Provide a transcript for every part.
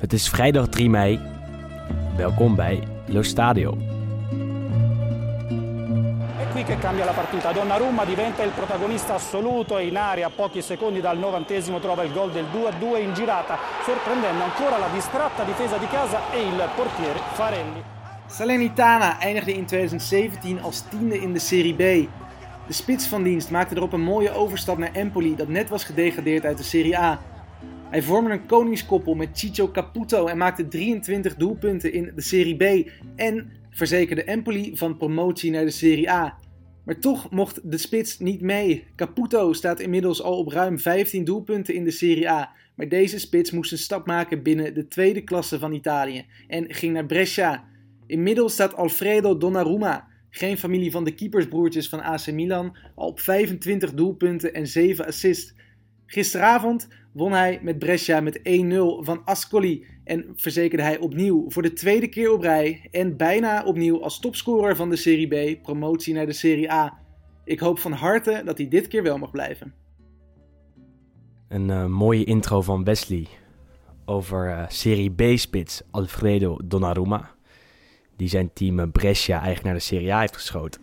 Het is vrijdag 3 mei. Welkom bij Lo Stadio. È qui che cambia la partita. Donnarumma diventa il protagonista assoluto e in aria a pochi secondi dal novantesimo trova il gol del 2-2 in girata, sorprendendo ancora la distratta difesa di casa e il portiere Farelli. Salernitana eindigde in 2017 als tiende in de Serie B. De spits van dienst maakte erop een mooie overstap naar Empoli dat net was gedegradeerd uit de Serie A. Hij vormde een koningskoppel met Chicho Caputo en maakte 23 doelpunten in de Serie B en verzekerde Empoli van promotie naar de Serie A. Maar toch mocht de spits niet mee. Caputo staat inmiddels al op ruim 15 doelpunten in de Serie A, maar deze spits moest een stap maken binnen de tweede klasse van Italië en ging naar Brescia. Inmiddels staat Alfredo Donnarumma, geen familie van de keepersbroertjes van AC Milan, al op 25 doelpunten en 7 assists. Gisteravond won hij met Brescia met 1-0 van Ascoli en verzekerde hij opnieuw voor de tweede keer op rij en bijna opnieuw als topscorer van de Serie B promotie naar de Serie A. Ik hoop van harte dat hij dit keer wel mag blijven. Een eh, mooie intro van Wesley over eh, Serie B-spits Alfredo Donnarumma. Die zijn team eh, Brescia eigenlijk naar de Serie A heeft geschoten.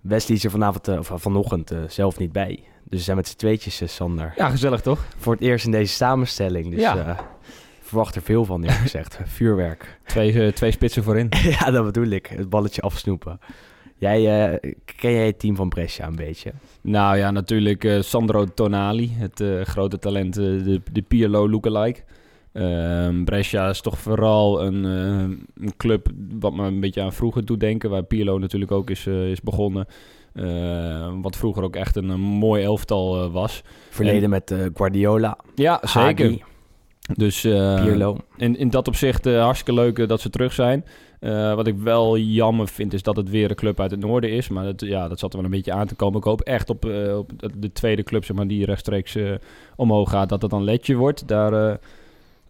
Wesley is er vanavond, of vanochtend zelf niet bij. Dus we zijn met z'n tweetjes, eh, Sander. Ja, gezellig toch? Voor het eerst in deze samenstelling. Dus Ja. eh, verwacht er veel van, eerlijk gezegd. Vuurwerk. Twee, eh, twee spitsen voorin. ja, dat bedoel ik. Het balletje afsnoepen. Jij, ken jij het team van Brescia een beetje? Nou ja, natuurlijk Sandro Tonali, het grote talent, de, de Pirlo lookalike. Ehm Brescia is toch vooral een, een club wat me een beetje aan vroeger doet denken, waar Pirlo natuurlijk ook is, is begonnen. Eh, wat vroeger ook echt een, een mooi elftal eh, was. Verleden En- met eh, Guardiola, Ja, zeker. Hagi, Dus in, in dat opzicht hartstikke leuk dat ze terug zijn. Wat ik wel jammer vind is dat het weer een club uit het noorden is. Maar dat, ja, dat zat er wel een beetje aan te komen. Ik hoop echt op, op de- de tweede club zeg maar, die rechtstreeks omhoog gaat. Dat het dan Letje wordt. Daar,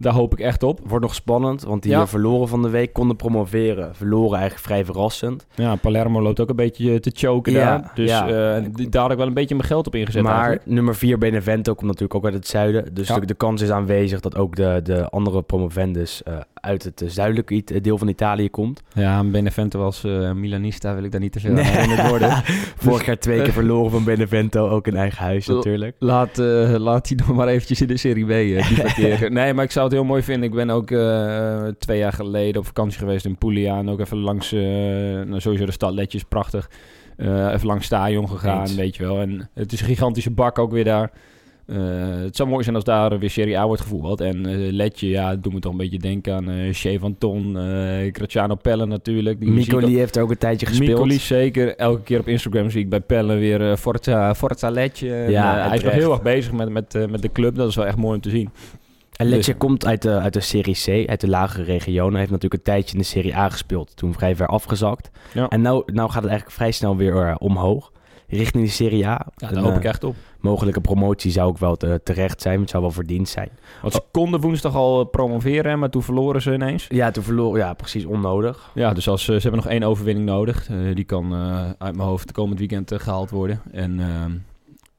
daar hoop ik echt op. Wordt nog spannend, want die Ja. eh, verloren van de week konden promoveren. Verloren eigenlijk vrij verrassend. Ja, Palermo loopt ook een beetje eh, te choken Ja, daar. Dus ja. eh, daar had ik wel een beetje mijn geld op ingezet maar eigenlijk. nummer 4 Benevento komt natuurlijk ook uit het zuiden. Dus de, de kans is aanwezig dat ook de, de andere promovendus eh, uit het eh, zuidelijke deel van Italië komt. Ja, Benevento als eh, Milanista wil ik daar niet te veel Nee. aan herinnerd worden. Vorig jaar twee keer verloren van Benevento, ook in eigen huis natuurlijk. Laat, eh, laat die nog maar eventjes in de Serie B nee, maar ik zou het heel mooi vinden. Ik ben ook eh, twee jaar geleden op vakantie geweest in Puglia. En ook even langs, eh, nou, sowieso de stad Letjes, prachtig. Eh, even langs stadion gegaan, Eens. weet je wel. En het is een gigantische bak ook weer daar. Eh, het zou mooi zijn als daar weer Serie A wordt gevoetbald. En eh, Letje, ja, doet me toch een beetje denken aan eh Shea van Ton, Graziano Pelle natuurlijk. Die Micoli heeft er ook een tijdje gespeeld. Micoli zeker. Elke keer op Instagram zie ik bij Pelle weer Forza, Forza Letje. Ja, hij is nog heel erg bezig met, met, met de club. Dat is wel echt mooi om te zien. En Lecce Dus- komt uit de, uit de Serie C, uit de lagere regionen. Hij heeft natuurlijk een tijdje in de Serie A gespeeld. Toen vrij ver afgezakt. Ja. En nou, nou gaat het eigenlijk vrij snel weer omhoog. Richting de Serie A. Ja, daar hoop eh, ik echt op. Mogelijke promotie zou ook wel te- terecht zijn. Het zou wel verdiend zijn. Want ze konden woensdag al eh, promoveren, maar toen verloren ze ineens. Ja, toen verloren. Ja, precies onnodig. Ja, dus als, eh, ze hebben nog één overwinning nodig. Die kan uit mijn hoofd komend weekend eh, gehaald worden. En ehm,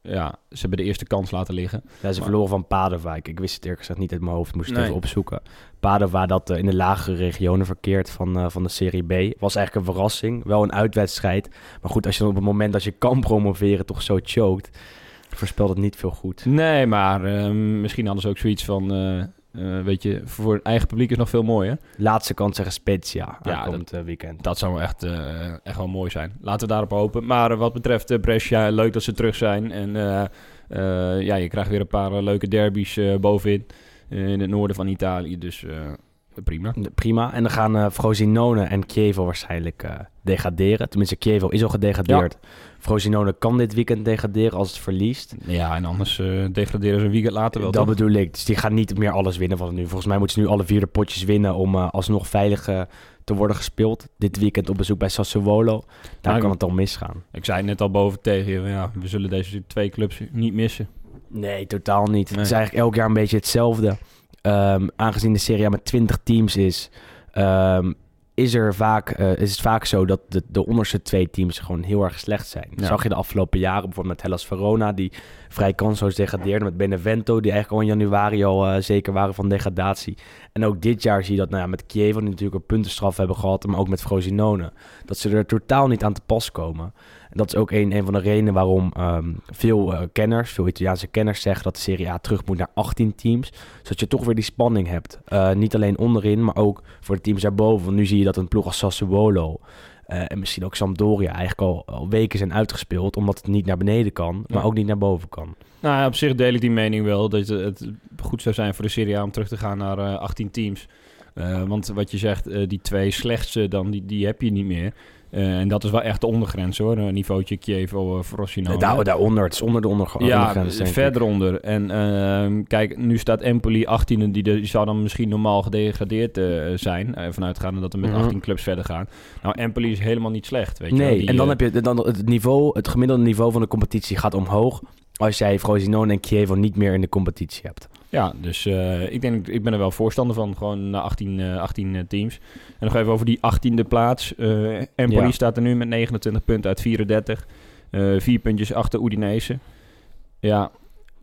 ja, ze hebben de eerste kans laten liggen. Ja, ze Maar- verloren van Padova. Ik, ik wist het eerlijk gezegd niet uit mijn hoofd. Moest het Nee. even opzoeken. Padova dat eh, in de lagere regionen verkeert van, eh, van de Serie B. Was eigenlijk een verrassing. Wel een uitwedstrijd. Maar goed, als je op het moment dat je kan promoveren toch zo choked... voorspelt het niet veel goed. Nee, maar ehm, misschien hadden ze ook zoiets van... eh, weet je, voor het eigen publiek is nog veel mooier. Laatste kans tegen Spezia. Ja, eh, weekend. Dat zou echt, eh, echt wel mooi zijn. Laten we daarop hopen. Maar wat betreft Brescia, leuk dat ze terug zijn. En ja, je krijgt weer een paar leuke derbies bovenin. in het noorden van Italië. Dus prima. Prima. En dan gaan eh Frosinone en Chievo waarschijnlijk eh, degraderen. Tenminste, Chievo is al gedegradeerd. Frosinone kan dit weekend degraderen als het verliest. Ja, en anders eh, degraderen ze een weekend later wel. dat toch? bedoel ik. Dus die gaan niet meer alles winnen van nu. Volgens mij moeten ze nu alle vier de potjes winnen om alsnog veilig te worden gespeeld. Dit weekend op bezoek bij Sassuolo. Daar Maar- kan het al misgaan. Ik zei net al boven tegen je, ja, we zullen deze twee clubs niet missen. Nee, totaal niet. Het is eigenlijk elk jaar een beetje hetzelfde. Ehm, aangezien de Serie A met 20 teams is... ehm, is, er vaak, eh, is het vaak zo dat de, de onderste twee teams gewoon heel erg slecht zijn. Ja. Zag je de afgelopen jaren bijvoorbeeld met Hellas Verona, die vrij kansloos degradeerde. Met Benevento, die eigenlijk al in januari al eh, zeker waren van degradatie. En ook dit jaar zie je dat nou ja, met Chievo, die natuurlijk een puntenstraf hebben gehad, maar ook met Frosinone. Dat ze er totaal niet aan te pas komen. En dat is ook een, een van de redenen waarom ehm, veel eh, kenners, veel Italiaanse kenners zeggen dat de Serie A terug moet naar 18 teams. Zodat je toch weer die spanning hebt. Eh, niet alleen onderin, maar ook voor de teams daarboven. Want nu zie je dat een ploeg als Sassuolo en misschien ook Sampdoria eigenlijk al, al weken zijn uitgespeeld. Omdat het niet naar beneden kan, maar Ja. ook niet naar boven kan. Nou op zich deel ik die mening wel. Dat het goed zou zijn voor de Serie A om terug te gaan naar eh, 18 teams. Eh, want wat je zegt, eh, die twee slechtste, dan, die, die heb je niet meer. Eh, en dat is wel echt de ondergrens hoor. Een niveautje Chievo, uh, Frosinone. Daar, daaronder, het is onder de onder, ja, ondergrens, ik. verder onder. En ehm, kijk, nu staat Empoli 18e. Die, zou dan misschien normaal gedegradeerd eh, zijn. Vanuitgaande dat er met Mhm. 18 clubs verder gaan. Nou, Empoli is helemaal niet slecht. Weet je wel. Nee, Die, en dan eh, heb je dan het niveau, het gemiddelde niveau van de competitie gaat omhoog. Als jij Frosinone en Chievo niet meer in de competitie hebt. Ja, dus eh, ik denk, ik ben er wel voorstander van. Gewoon naar 18, eh, 18 eh, teams. En nog even over die 18e plaats. Eh Empoli Ja. staat er nu met 29 punten uit 34. Eh vier puntjes achter Udinese. Ja,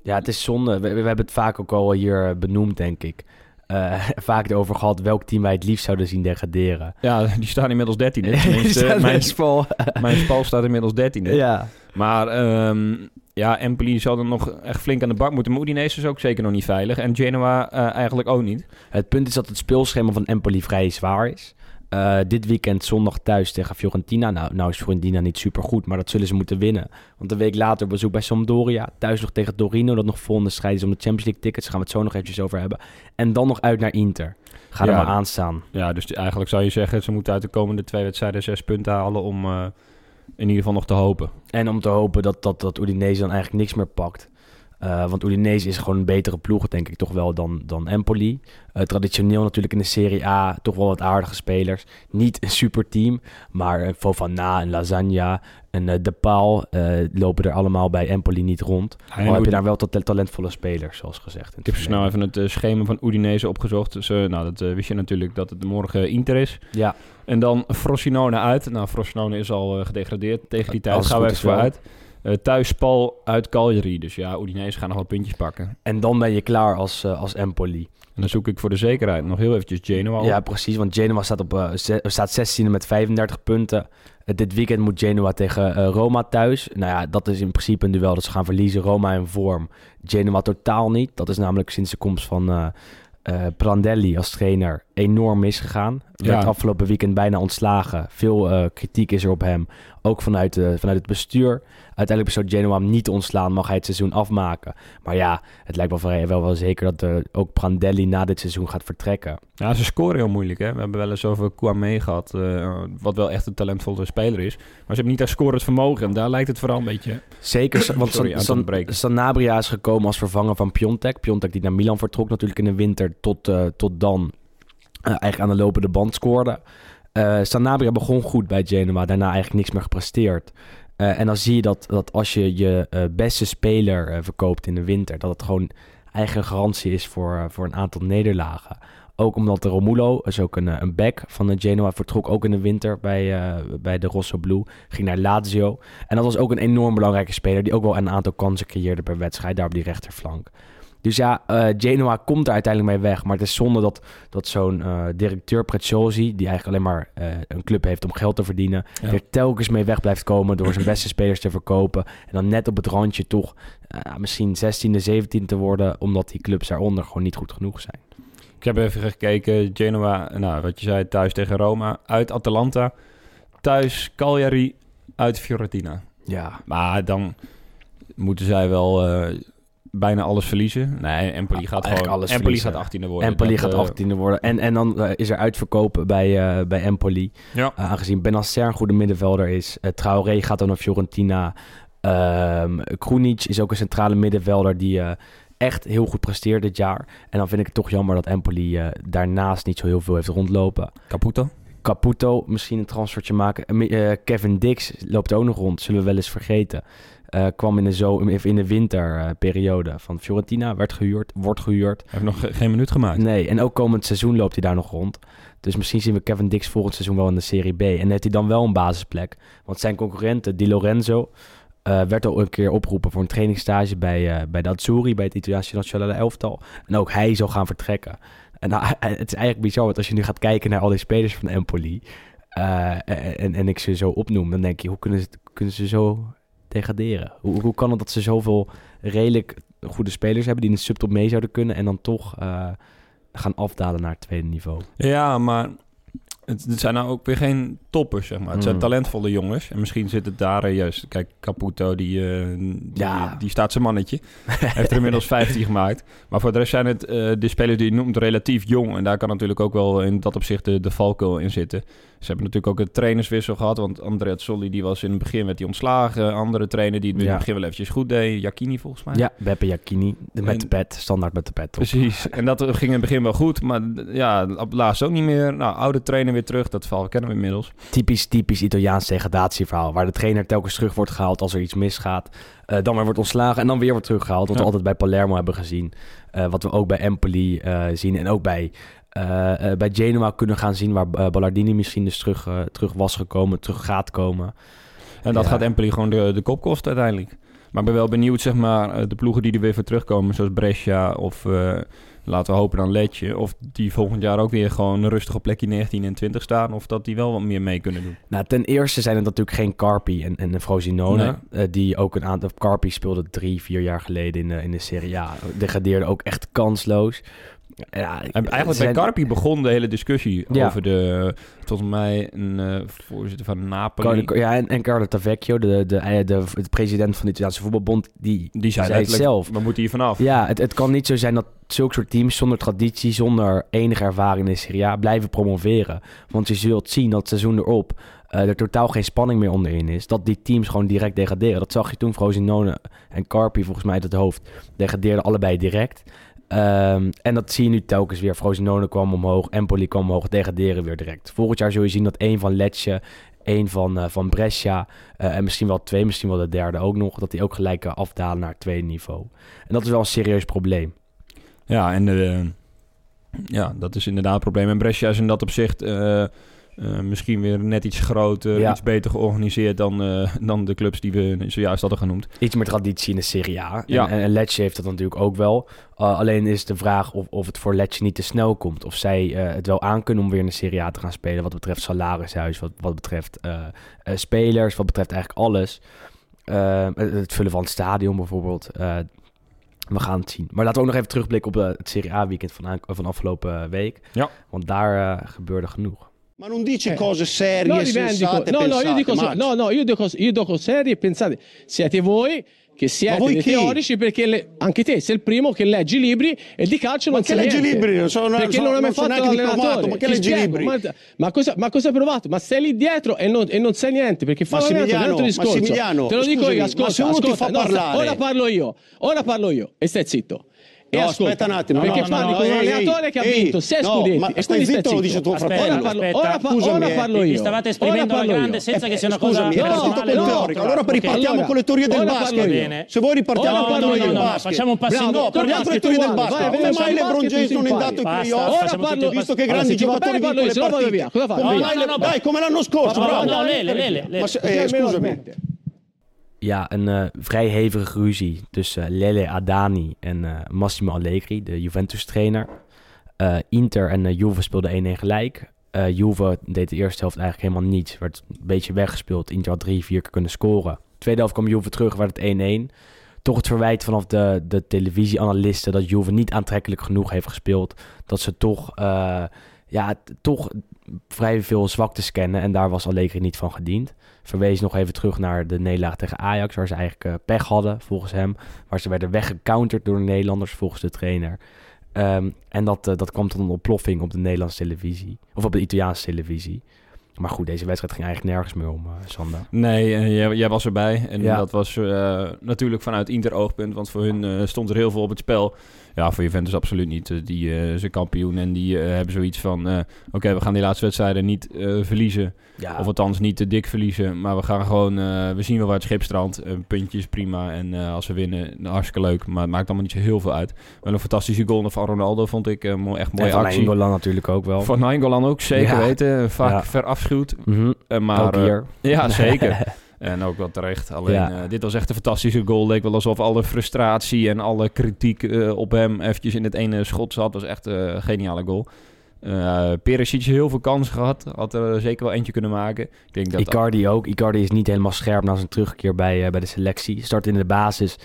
Ja, het is zonde. We, we hebben het vaak ook al hier benoemd, denk ik. Vaak erover gehad welk team wij het liefst zouden zien degraderen. ja, die staan inmiddels 13. Tenminste, mijn, vol. mijn spal staat inmiddels 13. ja. Maar ehm, ja, Empoli zal er nog echt flink aan de bak moeten. Maar Udinese is ook zeker nog niet veilig. En Genoa eh, eigenlijk ook niet. Het punt is dat het speelschema van Empoli vrij zwaar is. Eh, dit weekend zondag thuis tegen Fiorentina. Nou, nou is Fiorentina niet super goed, maar dat zullen ze moeten winnen. Want een week later bezoek bij Sampdoria. Thuis nog tegen Torino, dat nog volgende strijd is om de Champions League tickets. Daar gaan we het zo nog eventjes over hebben. En dan nog uit naar Inter. Ga er Ja. maar aan staan. Ja, dus eigenlijk zou je zeggen... ze moeten uit de komende twee wedstrijden zes punten halen... om eh, in ieder geval nog te hopen. En om te hopen dat, dat, dat Udinese dan eigenlijk niks meer pakt. Eh, want Udinese is gewoon een betere ploeg, denk ik toch wel, dan, dan Empoli. Eh, traditioneel natuurlijk in de Serie A toch wel wat aardige spelers. Niet een super team, maar eh, Fofana en Lasagna en eh De Paal lopen er allemaal bij Empoli niet rond. Maar heb je daar wel tot talentvolle spelers, zoals gezegd. Ik heb zo snel even het schema van Udinese opgezocht. Dus, nou, dat wist je natuurlijk dat het morgen Inter is. Ja, En dan Frosinone uit. Nou, Frosinone is al gedegradeerd. Tegen die tijd Als gaan we even wel. Eh thuis Spal uit Cagliari. Dus ja, Udinese gaan nog wel puntjes pakken. en dan ben je klaar als, eh, als Empoli. En dan zoek ik voor de zekerheid nog heel eventjes Genoa op. Ja, precies. Want Genoa staat, op, eh, staat 16e met 35 punten. Dit weekend moet Genoa tegen Roma thuis. Nou ja, dat is in principe een duel dat ze gaan verliezen. Roma in vorm. Genoa totaal niet. Dat is namelijk sinds de komst van eh, Prandelli als trainer enorm misgegaan. Werd Ja. afgelopen weekend bijna ontslagen. Veel eh, kritiek is er op hem. Ook vanuit, eh, vanuit het bestuur. Uiteindelijk besloot Genoa hem niet te ontslaan. Mag hij het seizoen afmaken. Maar ja, het lijkt wel, vrij- wel, wel zeker dat ook Prandelli na dit seizoen gaat vertrekken. Ja, ze scoren heel moeilijk. Hè? We hebben wel eens over Kouame gehad, eh, wat wel echt een talentvolle speler is. Maar ze hebben niet dat scorend vermogen. En daar lijkt het vooral een beetje... Zeker, want Sorry, San, San. Sanabria is gekomen als vervanger van Piontek. Piontek die naar Milan vertrok natuurlijk in de winter tot, tot dan eigenlijk aan de lopende band scoorde. Eh Sanabria begon goed bij Genoa, daarna eigenlijk niks meer gepresteerd. Eh, en dan zie je dat, dat als je je eh, beste speler eh, verkoopt in de winter, dat het gewoon eigen garantie is voor, eh, voor een aantal nederlagen. Ook omdat de Romulo, is ook een, eh, een back van de Genoa, vertrok ook in de winter bij, eh, bij de Rosso Blue. Ging naar Lazio. En dat was ook een enorm belangrijke speler die ook wel een aantal kansen creëerde per wedstrijd, daar op die rechterflank. Dus ja, eh, Genoa komt er uiteindelijk mee weg. Maar het is zonde dat, dat zo'n eh, directeur Preziosi, die eigenlijk alleen maar eh, een club heeft om geld te verdienen, Ja. er telkens mee weg blijft komen door zijn beste spelers te verkopen. En dan net op het randje toch misschien 16e, 17e te worden, omdat die clubs daaronder gewoon niet goed genoeg zijn. Ik heb even gekeken. Genoa, nou, wat je zei, thuis tegen Roma. Uit Atalanta. Thuis Cagliari. Uit Fiorentina. Ja, Maar dan moeten zij wel bijna alles verliezen. Nee, Empoli gaat gewoon... alles Empoli verliezen. gaat 18e worden. Empoli Dat, gaat eh, 18e worden. En, en dan eh, is er uitverkopen bij, eh, bij Empoli. Ja. Uh, aangezien Benacer een goede middenvelder is. Traoré gaat dan naar Fiorentina. Um, Krunic is ook een centrale middenvelder die echt heel goed presteert dit jaar. En dan vind ik het toch jammer dat Empoli daarnaast niet zo heel veel heeft rondlopen. Caputo? Caputo misschien een transfertje maken. Kevin Dix loopt ook nog rond, zullen we wel eens vergeten. Eh, kwam in de, zo, in de winterperiode van Fiorentina, werd gehuurd, wordt gehuurd. Hij heeft nog ge- geen minuut gemaakt. Nee, en ook komend seizoen loopt hij daar nog rond. Dus misschien zien we Kevin Dix volgend seizoen wel in de Serie B. En heeft hij dan wel een basisplek. Want zijn concurrente, Di Lorenzo, eh, werd al een keer opgeroepen voor een trainingsstage bij, eh bij de Azzurri, bij het Italiaanse nationale elftal. En ook hij zou gaan vertrekken. En nou, het is eigenlijk bizar, want als je nu gaat kijken naar al die spelers van Empoli... en, en ik ze zo opnoem, dan denk je, hoe kunnen ze, kunnen ze zo degraderen? Hoe, hoe kan het dat ze zoveel redelijk goede spelers hebben die in de subtop mee zouden kunnen... en dan toch eh, gaan afdalen naar het tweede niveau? Ja, maar het, het zijn nou ook weer geen toppers, zeg maar. Het zijn Mm. talentvolle jongens. En misschien zit het daar eh, juist... Kijk, Caputo, die, eh, die, Ja. die staat zijn mannetje. Heeft er inmiddels 15 gemaakt. Maar voor de rest zijn het de spelers die je noemt relatief jong. En daar kan natuurlijk ook wel in dat opzicht de, de valkuil in zitten. Ze hebben natuurlijk ook een trainerswissel gehad. Want Andrea Solli, die was in het begin werd hij ontslagen. Andere trainer die het in Ja. het begin wel eventjes goed deed. Jacchini volgens mij. Ja, Beppe Jacchini, de- met En- de pet, standaard met de pet. op. Precies. En dat ging in het begin wel goed. Maar ja, laatst ook niet meer. Nou, oude trainer weer terug. Dat verhaal kennen we inmiddels. Typisch, typisch Italiaans degradatieverhaal. Waar de trainer telkens terug wordt gehaald als er iets misgaat. Eh, dan weer wordt ontslagen en dan weer wordt teruggehaald. Wat Ja. we altijd bij Palermo hebben gezien. Eh, wat we ook bij Empoli eh, zien. En ook bij, bij Genoa kunnen gaan zien. Waar eh, Ballardini misschien dus terug, eh, terug was gekomen. Terug gaat komen. En dat Ja. gaat Empoli gewoon de, de kop kosten uiteindelijk. Maar ik ben wel benieuwd, zeg maar, eh, de ploegen die er weer voor terugkomen, zoals Brescia of eh, laten we hopen dan Letje, of die volgend jaar ook weer gewoon rustig op plekje 19 en 20 staan, of dat die wel wat meer mee kunnen doen. Nou, ten eerste zijn het natuurlijk geen Carpi en, en Frosinone. eh, die ook een aantal... Carpi speelde drie, vier jaar geleden in de, in de Serie A. Degradeerde ook echt kansloos. Ja, En eigenlijk bij Carpi begon de hele discussie Ja. over de, volgens mij, een eh, voorzitter van Napoli. Carlo- Ja, en, en Carlo Tavecchio, de, de, de, de, de president van de Italiaanse voetbalbond, die, die zei, zei het zelf. we moeten hier vanaf. Ja, het, het kan niet zo zijn dat zulke soort teams zonder traditie, zonder enige ervaring in de Serie A blijven promoveren. Want je zult zien dat het seizoen erop eh, er totaal geen spanning meer onderin is. Dat die teams gewoon direct degraderen. Dat zag je toen Frosinone en Carpi volgens mij uit het hoofd degradeerden allebei direct. Ehm, en dat zie je nu telkens weer. Frosinone kwam omhoog, Empoli kwam omhoog, degraderen weer direct. Volgend jaar zul je zien dat één van Lecce, één van, eh, van Brescia eh, en misschien wel twee, misschien wel de derde ook nog, dat die ook gelijk eh, afdalen naar tweede niveau. En dat is wel een serieus probleem. Ja, en ja, dat is inderdaad een probleem. En Brescia is in dat opzicht eh, eh, misschien weer net iets groter, Ja. iets beter georganiseerd dan, eh, dan de clubs die we zojuist hadden genoemd. Iets meer traditie in de Serie A. Ja. En, en Lecce heeft dat natuurlijk ook wel. Uh, alleen is de vraag of, of het voor Lecce niet te snel komt. Of zij eh, het wel aankunnen om weer in de Serie A te gaan spelen. Wat betreft salarishuis, wat, wat betreft eh, eh, spelers, wat betreft eigenlijk alles. Eh, het, het vullen van het stadion bijvoorbeeld. Eh, we gaan het zien. Maar laten we ook nog eh, eh. Ma non dice cose serie No, sensate No, no, io pensate, dico, so- no, no, io dico, io dico serie e pensate. Siete voi che siete dei chi? teorici perché le- anche te sei il primo che leggi libri e di calcio Ma non che sai leggi niente. libri? Sono- perché sono- non hai mai non fatto l'allenatore. ma che leggi libri? Ma, ma cosa, ma cosa hai provato? Ma sei lì dietro e non, e non sai niente perché fa è un altro discorso. Massimiliano, Te lo dico scusami, io, ma ascolta, ascolta, no, parlare- ora parlo io, ora parlo io e stai zitto. No, aspetta un attimo. Perché no, no, parli no, con un allenatore che ha vinto 6 scudetti. Ma e stai zitto, lo dice tuo fratello. Ora eh, parlo, scusami, ora parlo io. Mi stavate esprimendo alla grande io. senza eh, che sia una cosa. Scusami, era no, teorico. Allora ripartiamo allora, con le teorie del basket. Se vuoi ripartiamo con le teorie del basket. Facciamo un passo indietro. Parliamo con le teorie del basket. Come mai LeBron James non è andato ai playoff? Ora parlo visto che grandi giocatori vincono le partite. Come l'anno scorso, No, No, Lele, Lele. Eh, scusami. Ja, een eh, vrij hevige ruzie tussen Lele Adani en eh, Massimo Allegri, de Juventus-trainer. Eh, Inter en eh, Juve speelden 1-1 gelijk. Eh, Juve deed de eerste helft eigenlijk helemaal niets. Werd een beetje weggespeeld. Inter had drie, vier keer kunnen scoren. Tweede helft kwam Juve terug, werd het 1-1. Toch het verwijt vanaf de, de televisieanalisten dat Juve niet aantrekkelijk genoeg heeft gespeeld. Dat ze toch, eh, ja, toch vrij veel zwaktes kennen. En daar was Allegri niet van gediend. Verwees nog even terug naar de nederlaag tegen Ajax, waar ze eigenlijk eh, pech hadden, volgens hem. Waar ze werden weggecounterd door de Nederlanders, volgens de trainer. Ehm, en dat, eh, dat kwam tot een ontploffing op de Nederlandse televisie. Of op de Italiaanse televisie. Maar goed, deze wedstrijd ging eigenlijk nergens meer om, eh, Sander. Nee, jij, jij was erbij. En Ja. dat was natuurlijk vanuit Inter oogpunt. Want voor hun stond er heel veel op het spel. Ja, voor Juventus absoluut niet. Eh, Die eh, zijn kampioen en die eh, hebben zoiets van... Oké, we gaan die laatste wedstrijden niet verliezen. Ja, Of althans niet te dik verliezen. Maar we gaan gewoon... we zien wel waar het schip strandt. Een puntje is prima. En als we winnen, nou, hartstikke leuk. Maar het maakt allemaal niet zo heel veel uit. Wel een fantastische goal van Ronaldo vond ik. mooi, echt en mooie van actie. Engolan natuurlijk ook wel. Van Nainggolan ook, zeker Ja. weten. Vaak Ja. verafschuwd. Mhm, maar, ook hier. ja, zeker. En ook wel terecht. Alleen, Ja. eh, dit was echt een fantastische goal. Leek wel alsof alle frustratie en alle kritiek eh, op hem eventjes in het ene schot zat. was echt eh, een geniale goal. Eh Perisic heel veel kansen gehad. Had er zeker wel eentje kunnen maken. Ik denk dat... Icardi ook. Icardi is niet helemaal scherp na zijn terugkeer bij, bij de selectie. Start in de basis.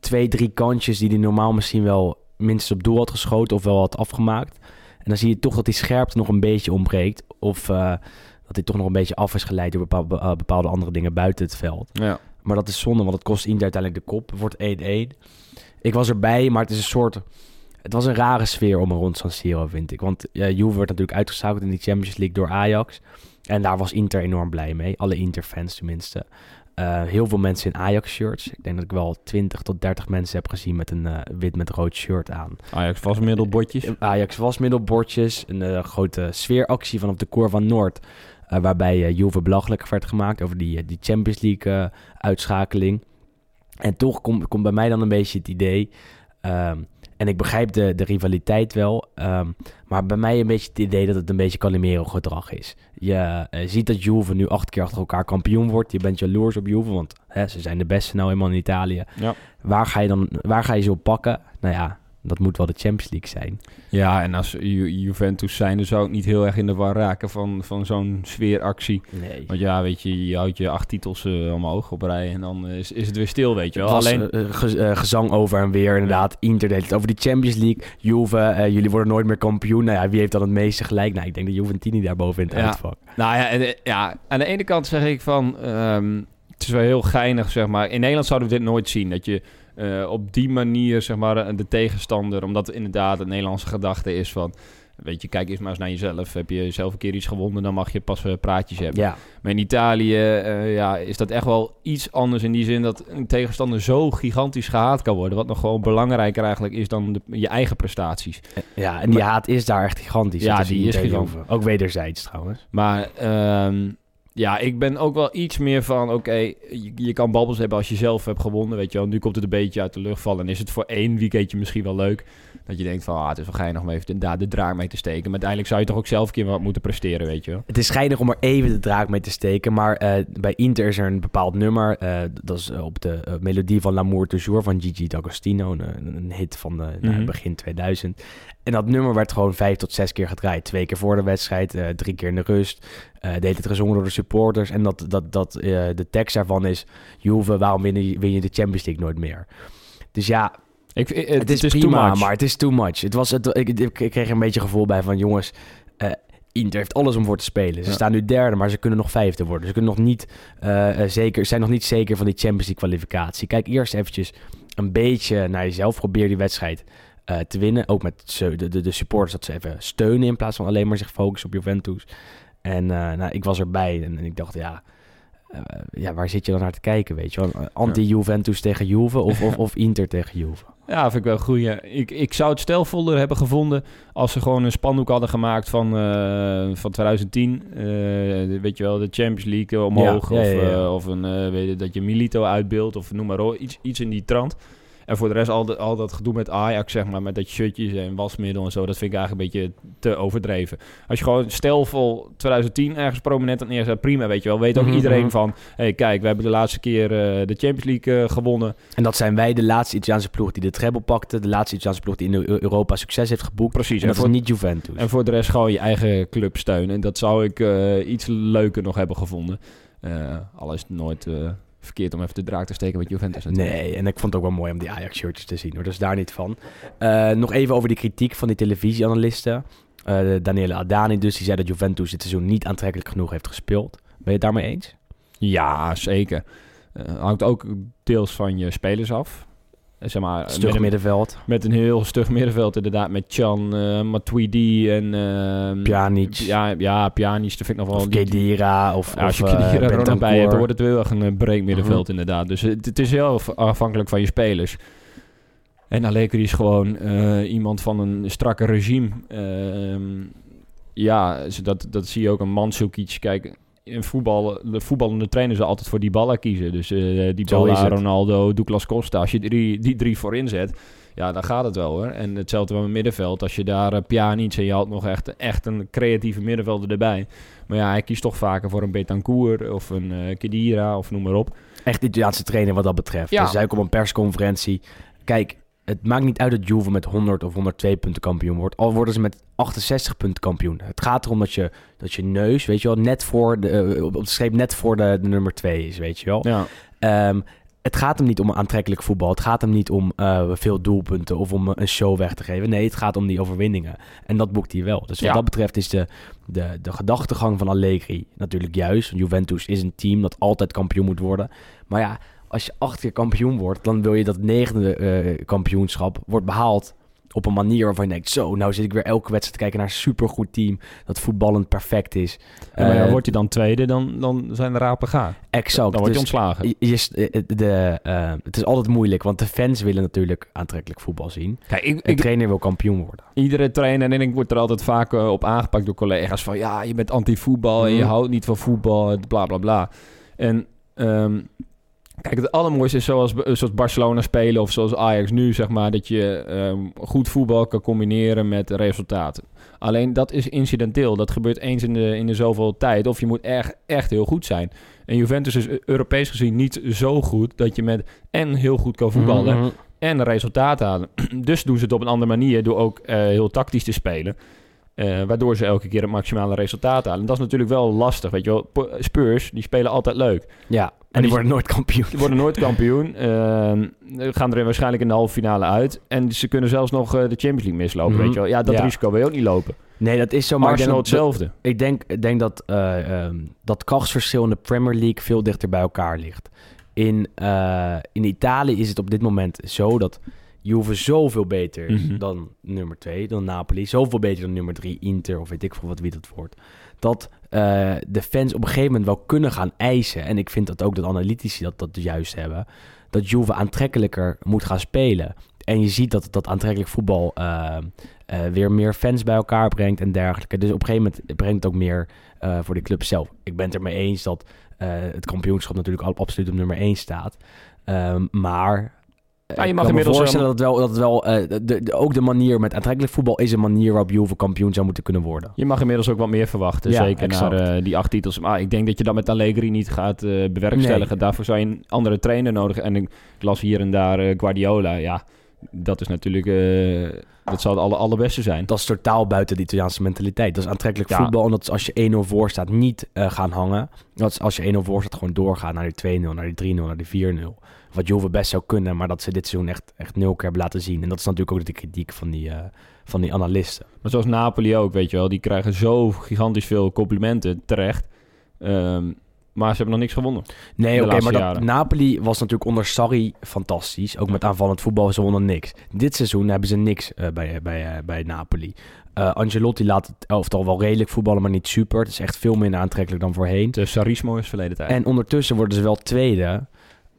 Twee, drie kantjes die hij normaal misschien wel minstens op doel had geschoten of wel had afgemaakt. En dan zie je toch dat die scherpte nog een beetje ontbreekt. Of dat hij toch nog een beetje af is geleid door bepaalde, eh, bepaalde andere dingen buiten het veld. Ja. Maar dat is zonde, want het kost Inter uiteindelijk de kop. Het wordt 1-1. Ik was erbij, maar het is een soort... Het was een rare sfeer om een rond San Siro, vind ik. Want ja, Juve werd natuurlijk uitgeschakeld in die Champions League door Ajax. En daar was Inter enorm blij mee. Alle Inter-fans tenminste. Eh, heel veel mensen in Ajax-shirts. Ik denk dat ik wel 20 tot 30 mensen heb gezien met een eh, wit met rood shirt aan. Ajax was middelbotjes. Ajax was middelbordjes. Een grote sfeeractie vanaf de Koor van Noord. Eh, waarbij eh, Juve belachelijk werd gemaakt over die, eh, die Champions League eh, uitschakeling. En toch komt komt bij mij dan een beetje het idee. ehm, en ik begrijp de, de rivaliteit wel. ehm, maar bij mij een beetje het idee dat het een beetje Calimero gedrag is. Je eh, ziet dat Juve nu acht keer achter elkaar kampioen wordt. Je bent jaloers op Juve, want hè, ze zijn de beste nou eenmaal in Italië. Ja. Waar ga je dan waar ga je ze op pakken? Nou ja, dat moet wel de Champions League zijn. Ja, en als Ju- Juventus zijn, dan zou ik niet heel erg in de war raken van, van zo'n sfeeractie. Nee. Want ja, weet je, je houdt je acht titels eh, omhoog op rij en dan eh, is, is het weer stil, weet je wel. Was Alleen, eh, gez- gezang over en weer, inderdaad. Inter deed het over die Champions League. Juve, jullie worden nooit meer kampioen. Nou ja, wie heeft dan het meeste gelijk? Nou, ik denk dat Juventini daar boven in het Ja. uitvak. Nou ja, en, ja, aan de ene kant zeg ik van... ehm, het is wel heel geinig, zeg maar. In Nederland zouden we dit nooit zien. Dat je eh, op die manier, zeg maar, eh, de tegenstander... Omdat het inderdaad een Nederlandse gedachte is van... Weet je, kijk eens maar eens naar jezelf. Heb je zelf een keer iets gewonnen, dan mag je pas eh, praatjes hebben. Ja, Maar in Italië ja, is dat echt wel iets anders in die zin dat een tegenstander zo gigantisch gehaat kan worden. Wat nog gewoon belangrijker eigenlijk is dan de, je eigen prestaties. ja, en die haat is daar echt gigantisch. Ja, die is gigantisch. Ook wederzijds trouwens. Maar ehm, ja, ik ben ook wel iets meer van, oké, je, je kan babbels hebben als je zelf hebt gewonnen, weet je wel. Nu komt het een beetje uit de lucht vallen en is het voor één weekendje misschien wel leuk. Dat je denkt van, ah, het is wel geinig om even de, daar de draak mee te steken. Maar uiteindelijk zou je toch ook zelf een keer wat moeten presteren, weet je wel. Het is schijnig om er even de draak mee te steken. Maar eh, bij Inter is er een bepaald nummer. eh, dat is eh, op de melodie van L'amour toujours van Gigi D'Agostino. Een, een hit van nou, Mhm. begin 2000. En dat nummer werd gewoon vijf tot zes keer gedraaid. Twee keer voor de wedstrijd, eh, drie keer in de rust. Eh deed het gezongen door de supporters. En dat, dat, dat, eh, de tekst daarvan is... Juve, waarom win je, win je de Champions League nooit meer? Dus ja, Ik, het, is, too prima, maar het is too much. Het was, het, ik, ik, kreeg er een beetje gevoel bij van... jongens, Inter heeft alles om voor te spelen. Ze Ja. staan nu derde, maar ze kunnen nog vijfde worden. Ze kunnen nog niet, zeker, zijn nog niet zeker van die Champions League kwalificatie. Kijk eerst eventjes een beetje naar jezelf. Probeer die wedstrijd eh, te winnen. Ook met de, de, de supporters dat ze even steunen... in plaats van alleen maar zich focussen op Juventus. En eh, nou, ik was erbij en, en ik dacht, ja... eh, ja, waar zit je dan naar te kijken, weet je wel? Anti-Juventus tegen Juve of, of, of Inter tegen Juve? Ja, vind ik wel goed. Ja. Ik, ik zou het stelvoller hebben gevonden als ze gewoon een spandoek hadden gemaakt van, van 2010. Eh, de- weet je wel, de Champions League omhoog. Ja, ja, ja, Of, of een, weet je, dat je Milito uitbeeldt of noem maar op. Iets, iets in die trant. En voor de rest al, de- al dat gedoe met Ajax, zeg maar, met dat shirtjes en wasmiddel en zo, dat vind ik eigenlijk een beetje te overdreven. Als je gewoon stelvol 2010 ergens prominent aan neerzet, prima, weet je wel. Weet ook Mhm, iedereen mhm. van, hey, kijk, we hebben de laatste keer eh, de Champions League eh, gewonnen. En dat zijn wij de laatste Italiaanse ploeg die de treble pakte. De laatste Italiaanse ploeg die in Eu- Europa succes heeft geboekt. Precies. En dat voor- is niet Juventus. En voor de rest gewoon je eigen club steunen. En dat zou ik eh, iets leuker nog hebben gevonden. Eh al is het nooit verkeerd om even de draak te steken met Juventus. natuurlijk. Nee, en ik vond het ook wel mooi om die Ajax-shirtjes te zien. Hoor. Dus daar niet van. Eh, nog even over die kritiek van die televisieanalisten. Eh Daniele Adani dus, die zei dat Juventus dit seizoen niet aantrekkelijk genoeg heeft gespeeld. Ben je het daarmee eens? Ja, zeker. Eh, hangt ook deels van je spelers af. Eh, zeg maar, Stug met, een, middenveld. met een heel stug middenveld inderdaad. Met Chan, eh Matuidi en... ehm, Pjanic. Ja, ja, Pjanic, dat vind ik nog wel... Of die- Kedira. Of, ja, als je Kedira er ook nog bij hebt, dan wordt het wel echt een breed middenveld Mhm. inderdaad. Dus het, het is heel af- afhankelijk van je spelers. En Allegri is gewoon iemand van een strakke regime. Ehm, ja, dat, dat zie je ook een Mandzukic. Kijk, in voetbal, de voetballende trainer zal altijd voor die ballen kiezen. Dus eh die ballen. Ronaldo, Douglas Costa. Als je drie, die drie voorin zet, ja, dan gaat het wel hoor. En hetzelfde met het middenveld. Als je daar uh, Pjanic en je had nog echt, echt een creatieve middenvelder erbij. Maar ja, hij kiest toch vaker voor een Betancourt of een eh Kedira of noem maar op. Echt Italiaanse trainer wat dat betreft. Ja. Dus zei ook op een persconferentie. Kijk, het maakt niet uit dat Juve met 100 of 102 punten kampioen wordt. Al worden ze met 68 punten kampioen. Het gaat erom dat je, dat je neus, weet je wel, net voor de, eh, op de streep net voor de, de nummer 2 is, weet je wel. Ja, Ehm, het gaat hem niet om aantrekkelijk voetbal. Het gaat hem niet om eh, veel doelpunten of om een show weg te geven. Nee, het gaat om die overwinningen. En dat boekt hij wel. Dus wat Ja. dat betreft is de, de, de gedachtegang van Allegri natuurlijk juist. Want Juventus is een team dat altijd kampioen moet worden. Maar ja, als je acht keer kampioen wordt, dan wil je dat negende eh, kampioenschap wordt behaald op een manier waarvan je denkt, zo, nou zit ik weer elke wedstrijd te kijken naar een supergoed team dat voetballend perfect is. Ja, maar ja, Eh, wordt hij dan tweede, dan, dan zijn de rapen gaar. exact. Dan wordt je Dus- ontslagen. je- je- eh, de, eh, het is altijd moeilijk, want de fans willen natuurlijk aantrekkelijk voetbal zien. Kijk, ik, trainer wil kampioen worden. iedere trainer, en ik word er altijd vaak op aangepakt door collega's van ja, je bent anti-voetbal en je Mhm. houdt niet van voetbal, bla bla bla. En ehm, kijk, het allermooiste is zoals, zoals Barcelona spelen of zoals Ajax nu, zeg maar, dat je ehm, goed voetbal kan combineren met resultaten. Alleen dat is incidenteel. Dat gebeurt eens in de, in de zoveel tijd. Of je moet echt, echt heel goed zijn. En Juventus is Europees gezien niet zo goed dat je met en heel goed kan voetballen Mhm. en resultaten halen. Dus doen ze het op een andere manier door ook eh, heel tactisch te spelen. Eh, waardoor ze elke keer het maximale resultaat halen. En dat is natuurlijk wel lastig. Weet je wel, Spurs, die spelen altijd leuk. Ja, en die- die worden nooit kampioen. Die worden nooit kampioen. eh, gaan er waarschijnlijk in de halve finale uit. En ze kunnen zelfs nog eh, de Champions League mislopen. Mhm. Weet je wel. Ja, dat Ja. risico wil je ook niet lopen. Nee, dat is zo. Maar ik denk dat- hetzelfde. Ik denk, ik denk dat ehm, dat krachtsverschil in de Premier League veel dichter bij elkaar ligt. In, in Italië is het op dit moment zo dat Juve zoveel beter Mhm. dan nummer 2, dan Napoli. Zoveel beter dan nummer 3, Inter of weet ik veel wat wie dat wordt. Dat eh, de fans op een gegeven moment wel kunnen gaan eisen. En ik vind dat ook dat analytici dat, dat juist hebben. Dat Juve aantrekkelijker moet gaan spelen. En je ziet dat dat aantrekkelijk voetbal eh, eh, weer meer fans bij elkaar brengt en dergelijke. Dus op een gegeven moment brengt het ook meer voor de club zelf. Ik ben het ermee eens dat het kampioenschap natuurlijk al absoluut op nummer 1 staat. Ehm, maar Ja, je ik mag kan me voorstellen dat het wel, dat het wel eh, de, de- ook de manier met aantrekkelijk voetbal is een manier waarop Juve kampioen zou moeten kunnen worden. Je mag inmiddels ook wat meer verwachten. Ja, zeker exact. naar eh, die acht titels. Maar ik denk dat je dat met Allegri niet gaat eh, bewerkstelligen. Nee. Daarvoor zou je een andere trainer nodig En ik las hier en daar eh, Guardiola. Ja, dat is natuurlijk... eh, dat zou het aller, allerbeste zijn. Dat is totaal buiten de Italiaanse mentaliteit. Dat is aantrekkelijk Ja. voetbal. En dat is als je 1-0 voor staat niet eh, gaan hangen. Dat is als je 1-0 voor staat gewoon doorgaan naar die 2-0, naar die 3-0, naar die 4-0. Wat Juve best zou kunnen, maar dat ze dit seizoen echt, echt nul keer hebben laten zien. En dat is natuurlijk ook de kritiek van die, eh, van die analisten. Maar zoals Napoli ook, weet je wel. Die krijgen zo gigantisch veel complimenten terecht. Ehm, maar ze hebben nog niks gewonnen. Nee, De oké, maar dat. Napoli was natuurlijk onder Sarri fantastisch. Ook met aanvallend voetbal, ze wonnen niks. Dit seizoen hebben ze niks eh, bij, bij, eh, bij Napoli. Eh, Angelotti laat het elftal wel redelijk voetballen, maar niet super. Het is echt veel minder aantrekkelijk dan voorheen. Uh, Sarismo is verleden tijd. En ondertussen worden ze wel tweede,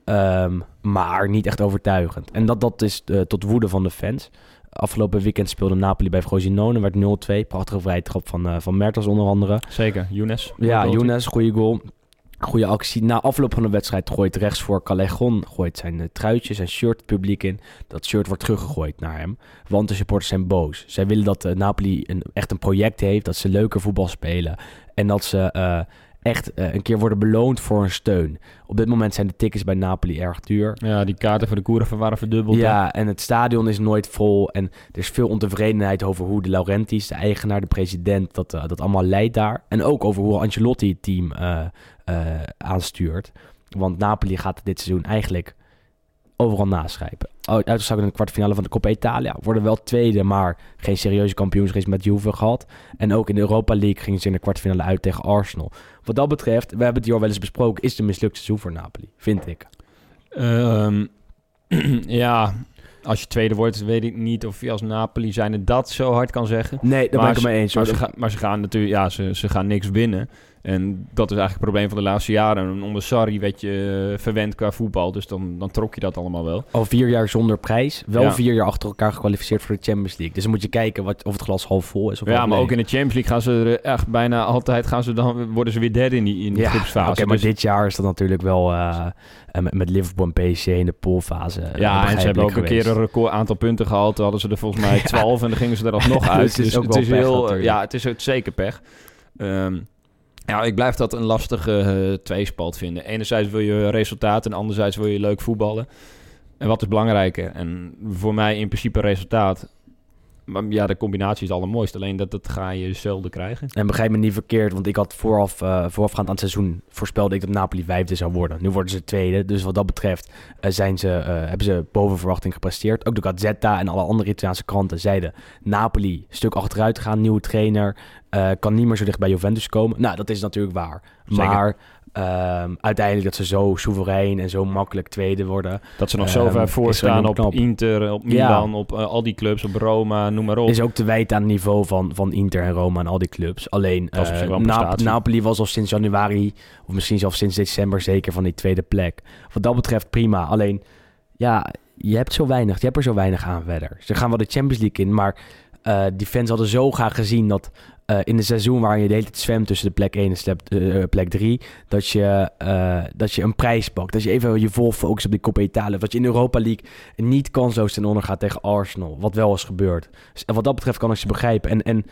ehm, maar niet echt overtuigend. En dat, dat is eh, tot woede van de fans. Afgelopen weekend speelde Napoli bij Frosinone, werd 0-2. Prachtige vrije trap van, eh van Mertens onder andere. Zeker, Younes. Ja. Younes, goede goal. Goede actie. Na afloop van de wedstrijd gooit rechts voor Callejon gooit zijn eh, truitje, zijn shirt het publiek in. Dat shirt wordt teruggegooid naar hem. Want de supporters zijn boos. Zij willen dat eh, Napoli een, echt een project heeft. Dat ze leuker voetbal spelen. En dat ze eh, echt eh, een keer worden beloond voor hun steun. Op dit moment zijn de tickets bij Napoli erg duur. Ja, die kaarten voor de Koeren waren verdubbeld. hè? Ja, en het stadion is nooit vol. En er is veel ontevredenheid over hoe de Laurentiis, de eigenaar, de president, dat, eh, dat allemaal leidt daar. En ook over hoe Ancelotti het team eh, aanstuurt. Want Napoli gaat dit seizoen eigenlijk overal naschrijven. Uitgezakt in de kwartfinale van de Coppa Italia. Worden wel tweede, maar geen serieuze kampioensrace met Juve gehad. En ook in de Europa League gingen ze in de kwartfinale uit tegen Arsenal. Wat dat betreft, we hebben het hier al wel eens besproken, is het een mislukt seizoen voor Napoli, vind ik. Ehm, ja, als je tweede wordt, weet ik niet of je als Napoli zijn dat zo hard kan zeggen. Nee, daar ben ik het mee eens. Maar ze, gaan, maar ze gaan natuurlijk, ja, ze, ze gaan niks winnen. En dat is eigenlijk het probleem van de laatste jaren. En onder Sarri werd je eh, verwend qua voetbal, dus dan, dan trok je dat allemaal wel. Al vier jaar zonder prijs. Wel Ja. vier jaar achter elkaar gekwalificeerd voor de Champions League. Dus dan moet je kijken wat, of het glas half vol is. Of ja, maar leeg. ook in de Champions League gaan ze er echt bijna altijd, gaan ze dan, worden ze weer derde in die, in ja, groepsfase. Oké, maar Dus- dit jaar is dat natuurlijk wel eh, eh, met, met Liverpool en PSG in de poolfase. Ja, en ze hebben ook een keer een record aantal punten gehaald. Toen hadden ze er volgens mij 12 en dan gingen ze er alsnog uit. Dus het is ook wel pech heel, natuurlijk. ja, het is zeker pech. Ehm, ja, ik blijf dat een lastige eh, tweespalt vinden. Enerzijds wil je resultaat en anderzijds wil je leuk voetballen. En wat is belangrijker? En voor mij in principe resultaat. Maar ja, de combinatie is het allermooist. Alleen dat, dat ga je zelden krijgen. En begrijp me niet verkeerd, want ik had vooraf, eh, voorafgaand aan het seizoen voorspelde ik dat Napoli vijfde zou worden. Nu worden ze tweede, dus wat dat betreft eh, zijn ze, hebben ze boven verwachting gepresteerd. Ook de Gazzetta en alle andere Italiaanse kranten zeiden Napoli stuk achteruit gaan, nieuwe trainer, eh, kan niet meer zo dicht bij Juventus komen. Nou, dat is natuurlijk waar. Zeker. Maar ehm, uiteindelijk dat ze zo soeverein en zo makkelijk tweede worden, Dat ze nog Ehm, zo ver is voor wel staan heel op knap. Inter, op Ja. Milan, op eh, al die clubs, op Roma, noem maar op. is ook te wijten aan het niveau van, van Inter en Roma en al die clubs. Alleen eh, Nap-. Napoli was al sinds januari, of misschien zelfs sinds december zeker van die tweede plek. Wat dat betreft prima. Alleen, ja, je hebt zo weinig, je hebt er zo weinig aan verder. Ze gaan wel de Champions League in, maar die fans hadden zo graag gezien dat eh, in een seizoen waarin je de hele tijd tussen de plek 1 en slep- eh, plek 3, dat je, eh, dat je een prijs pakt. Dat je even je vol focust op die Coppa Italia. Dat je in de Europa League niet kansloos ten onder gaat tegen Arsenal. Wat wel is gebeurd. Dus, en wat dat betreft kan ik ze begrijpen. En, en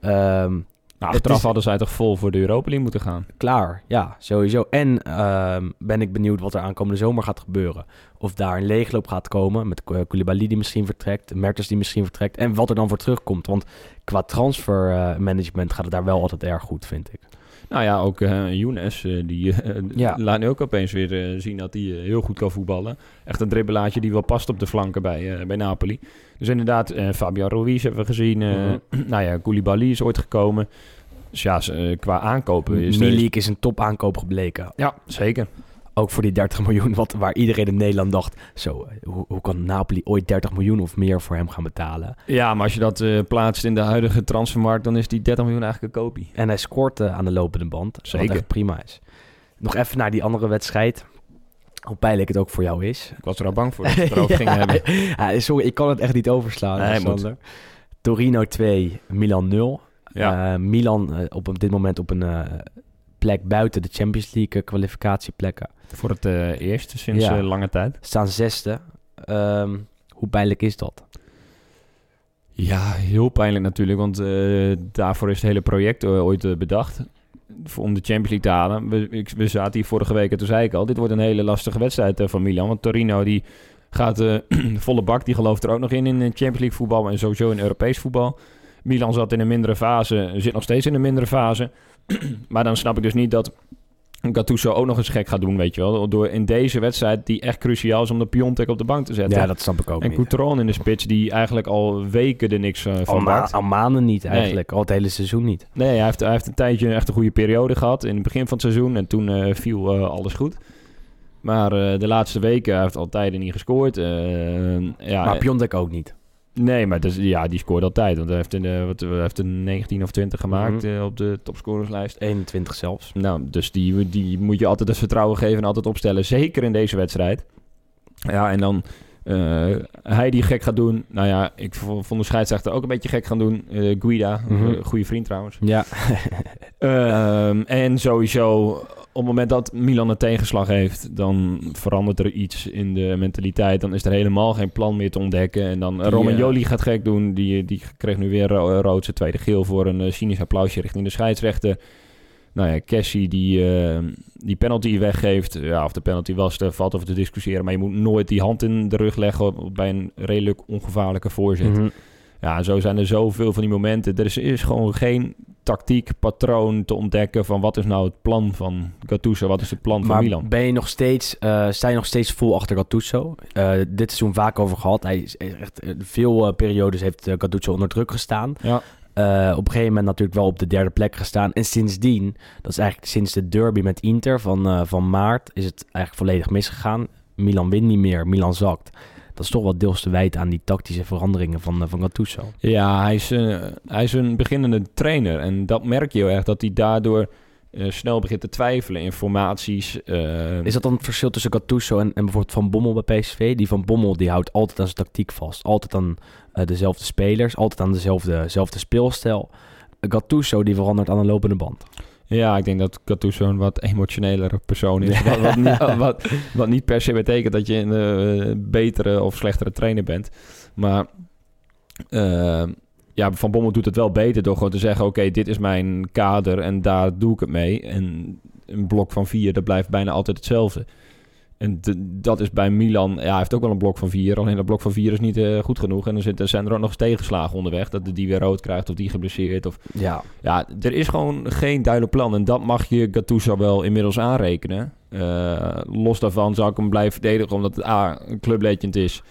ehm, Nou, achteraf is- hadden zij toch vol voor de Europa League moeten gaan. klaar, ja, sowieso. En ehm, ben ik benieuwd wat er aankomende zomer gaat gebeuren. Of daar een leegloop gaat komen met Kou- Koulibaly die misschien vertrekt, Mertens die misschien vertrekt. En wat er dan voor terugkomt. Want qua transfermanagement gaat het daar wel altijd erg goed, vind ik. Nou ja, ook eh Younes, eh, die eh, Ja. laat nu ook opeens weer zien dat hij heel goed kan voetballen. Echt een dribbelaatje die wel past op de flanken bij, bij Napoli. Dus inderdaad, Fabian Ruiz hebben we gezien. Mhm. nou ja, Koulibaly is ooit gekomen. Dus ja, qua aankopen is. Milik is een topaankoop gebleken. Ja, zeker. Ook voor die 30 miljoen, wat, waar iedereen in Nederland dacht... Zo, eh, hoe, hoe kan Napoli ooit 30 miljoen of meer voor hem gaan betalen? Ja, maar als je dat eh, plaatst in de huidige transfermarkt, dan is die 30 miljoen eigenlijk een kopie. En hij scoort eh, aan de lopende band. Zeker. Wat echt prima is. Nog even naar die andere wedstrijd. Hoe pijnlijk het ook voor jou is. Ik was er al bang voor dat we het erover gingen hebben. Ja, sorry, ik kan het echt niet overslaan. Nee. Torino 2, Milan 0. Ja. Eh, Milan op dit moment op een eh, plek buiten de Champions League kwalificatieplekken. Voor het eh, eerst sinds Ja. eh, lange tijd. Staan zesde. Ehm, hoe pijnlijk is dat? Ja, heel pijnlijk natuurlijk, want eh, daarvoor is het hele project ooit bedacht. Om de Champions League te halen. We, zaten hier vorige week en toen zei ik al, dit wordt een hele lastige wedstrijd van Milan. Want Torino die gaat eh, volle bak, die gelooft er ook nog in in Champions League voetbal en sowieso in Europees voetbal. Milan zat in een mindere fase, zit nog steeds in een mindere fase. maar dan snap ik dus niet dat Gattuso ook nog eens gek gaat doen, weet je wel. Door in deze wedstrijd, die echt cruciaal is om de Piontek op de bank te zetten. Ja, dat snap ik ook en. Coutron in de spits, die eigenlijk al weken er niks eh, Al, van ma- maakt. al maanden niet eigenlijk. Al het hele seizoen niet. Nee, hij heeft, hij heeft een tijdje echt een goede periode gehad in het begin van het seizoen. En toen eh, viel eh, alles goed. Maar de laatste weken hij heeft hij altijd niet gescoord. Ja, maar Piontek ook niet. Nee, maar dus, ja, die scoort altijd. Want hij heeft, een, eh, wat, hij heeft een 19 of 20 gemaakt Mhm. eh, op de topscorerslijst. 21 zelfs. Nou, dus die, die moet je altijd het vertrouwen geven en altijd opstellen. Zeker in deze wedstrijd. Ja, en dan eh, hij die gek gaat doen. Nou ja, ik vo- vond de scheidsrechter ook een beetje gek gaan doen. Eh, Guida, Mhm. goede vriend trouwens. Ja. Ehm, en sowieso, het moment dat Milan een tegenslag heeft, dan verandert er iets in de mentaliteit. Dan is er helemaal geen plan meer te ontdekken. En dan Die, Romagnoli gaat gek doen. Die, die kreeg nu weer ro- rood zijn tweede geel voor een eh, cynisch applausje richting de scheidsrechter. Nou ja, Cassie die eh, die penalty weggeeft. Ja, of de penalty was, daar valt over te discussiëren. Maar je moet nooit die hand in de rug leggen op- bij een redelijk ongevaarlijke voorzet. Mhm. Ja, zo zijn er zoveel van die momenten. Er is, is gewoon geen tactiek, patroon te ontdekken van wat is nou het plan van Gattuso, wat is het plan van Maar Milan. ben je nog steeds, eh, sta je nog steeds vol achter Gattuso? Eh, dit seizoen vaak over gehad. Hij is echt eh, veel periodes heeft Gattuso onder druk gestaan. Ja. Op een gegeven moment natuurlijk wel op de derde plek gestaan. En sindsdien, dat is eigenlijk sinds de derby met Inter van, van maart, is het eigenlijk volledig misgegaan. Milan wint niet meer, Milan zakt. Dat is toch wel deels te wijten aan die tactische veranderingen van, eh, van Gattuso. Ja, hij is, eh, hij is een beginnende trainer. En dat merk je heel erg, dat hij daardoor eh, snel begint te twijfelen in formaties. Is dat dan het verschil tussen Gattuso en, en bijvoorbeeld Van Bommel bij PSV? Die Van Bommel die houdt altijd aan zijn tactiek vast. Altijd aan dezelfde spelers. Altijd aan dezelfde, dezelfde speelstijl. Gattuso die verandert aan een lopende band. Ja, ik denk dat Gattuso een wat emotionelere persoon is. Wat, wat, wat niet per se betekent dat je een eh, betere of slechtere trainer bent. Maar eh, ja, Van Bommel doet het wel beter door gewoon te zeggen... oké, dit is mijn kader en daar doe ik het mee. En een blok van vier, dat blijft bijna altijd hetzelfde. En dat is bij Milan... Ja, hij heeft ook wel een blok van vier. Alleen dat blok van vier is niet eh, goed genoeg. En er zitten, zijn er ook nog eens tegenslagen onderweg. Dat die weer rood krijgt of die geblesseerd. Of Ja, ja, er is gewoon geen duidelijk plan. En dat mag je Gattuso wel inmiddels aanrekenen. Eh, los daarvan zou ik hem blijven verdedigen, omdat het A, een clublegend is.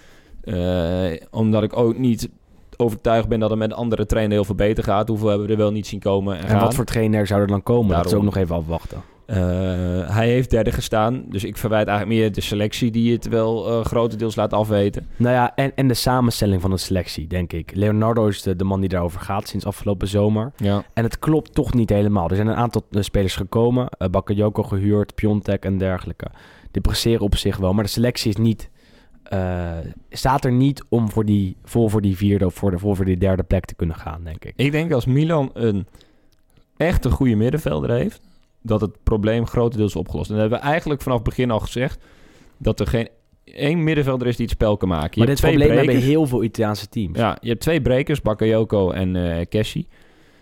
Eh, omdat ik ook niet overtuigd ben dat het met andere trainer heel veel beter gaat. Hoeveel hebben we er wel niet zien komen en, en wat voor trainer zou er dan komen? Dat is Daarom. ook nog even afwachten. Eh, hij heeft derde gestaan. Dus ik verwijt eigenlijk meer de selectie die het wel eh, grotendeels laat afweten. Nou ja, en, en de samenstelling van de selectie, denk ik. Leonardo is de, de man die daarover gaat sinds afgelopen zomer. Ja. En het klopt toch niet helemaal. Er zijn een aantal eh, spelers gekomen. uh, Bakayoko gehuurd, Piontek en dergelijke. Die presteren op zich wel. Maar de selectie is niet, staat er niet om voor die, vol voor die vierde of voor, de, vol voor die derde plek te kunnen gaan, denk ik. Ik denk als Milan een echt een goede middenvelder heeft, dat het probleem grotendeels is opgelost. En dat hebben we eigenlijk vanaf het begin al gezegd, dat er geen één middenvelder is die het spel kan maken. Je maar hebt dit probleem hebben heel veel Italiaanse teams. Ja, je hebt twee brekers, Bakayoko en eh Kessie.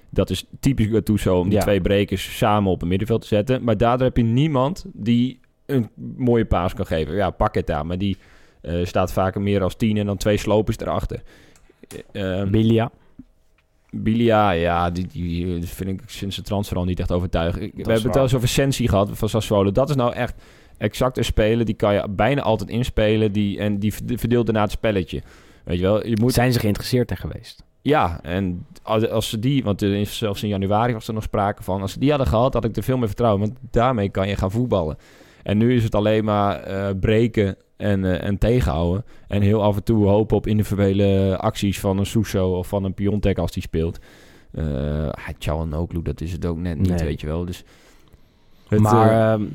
Dat is typisch Gattuso om die Ja. twee brekers samen op een middenveld te zetten. Maar daardoor heb je niemand die een mooie paas kan geven. Ja, Paqueta, maar die eh, staat vaker meer als tien en dan twee slopers erachter. Eh, ehm, Bilia. Bilia, ja, die, die vind ik sinds de transfer al niet echt overtuigend. We hebben het wel eens over Sensi gehad van Sassuolo. Dat is nou echt exact een speler. Die kan je bijna altijd inspelen. Die, en die verde- verdeelt daarna het spelletje. Weet je wel, je moet... Zijn ze geïnteresseerd in geweest? Ja, en als, als ze die... Want er is zelfs in januari was er nog sprake van. Als ze die hadden gehad, had ik er veel meer vertrouwen. Want daarmee kan je gaan voetballen. En nu is het alleen maar eh, breken en, eh, en tegenhouden. En heel af en toe hopen op individuele acties van een Suso of van een Piontek als die speelt. Uh, Oklu, dat is het ook net niet, Nee. weet je wel. Dus het, maar eh, ehm,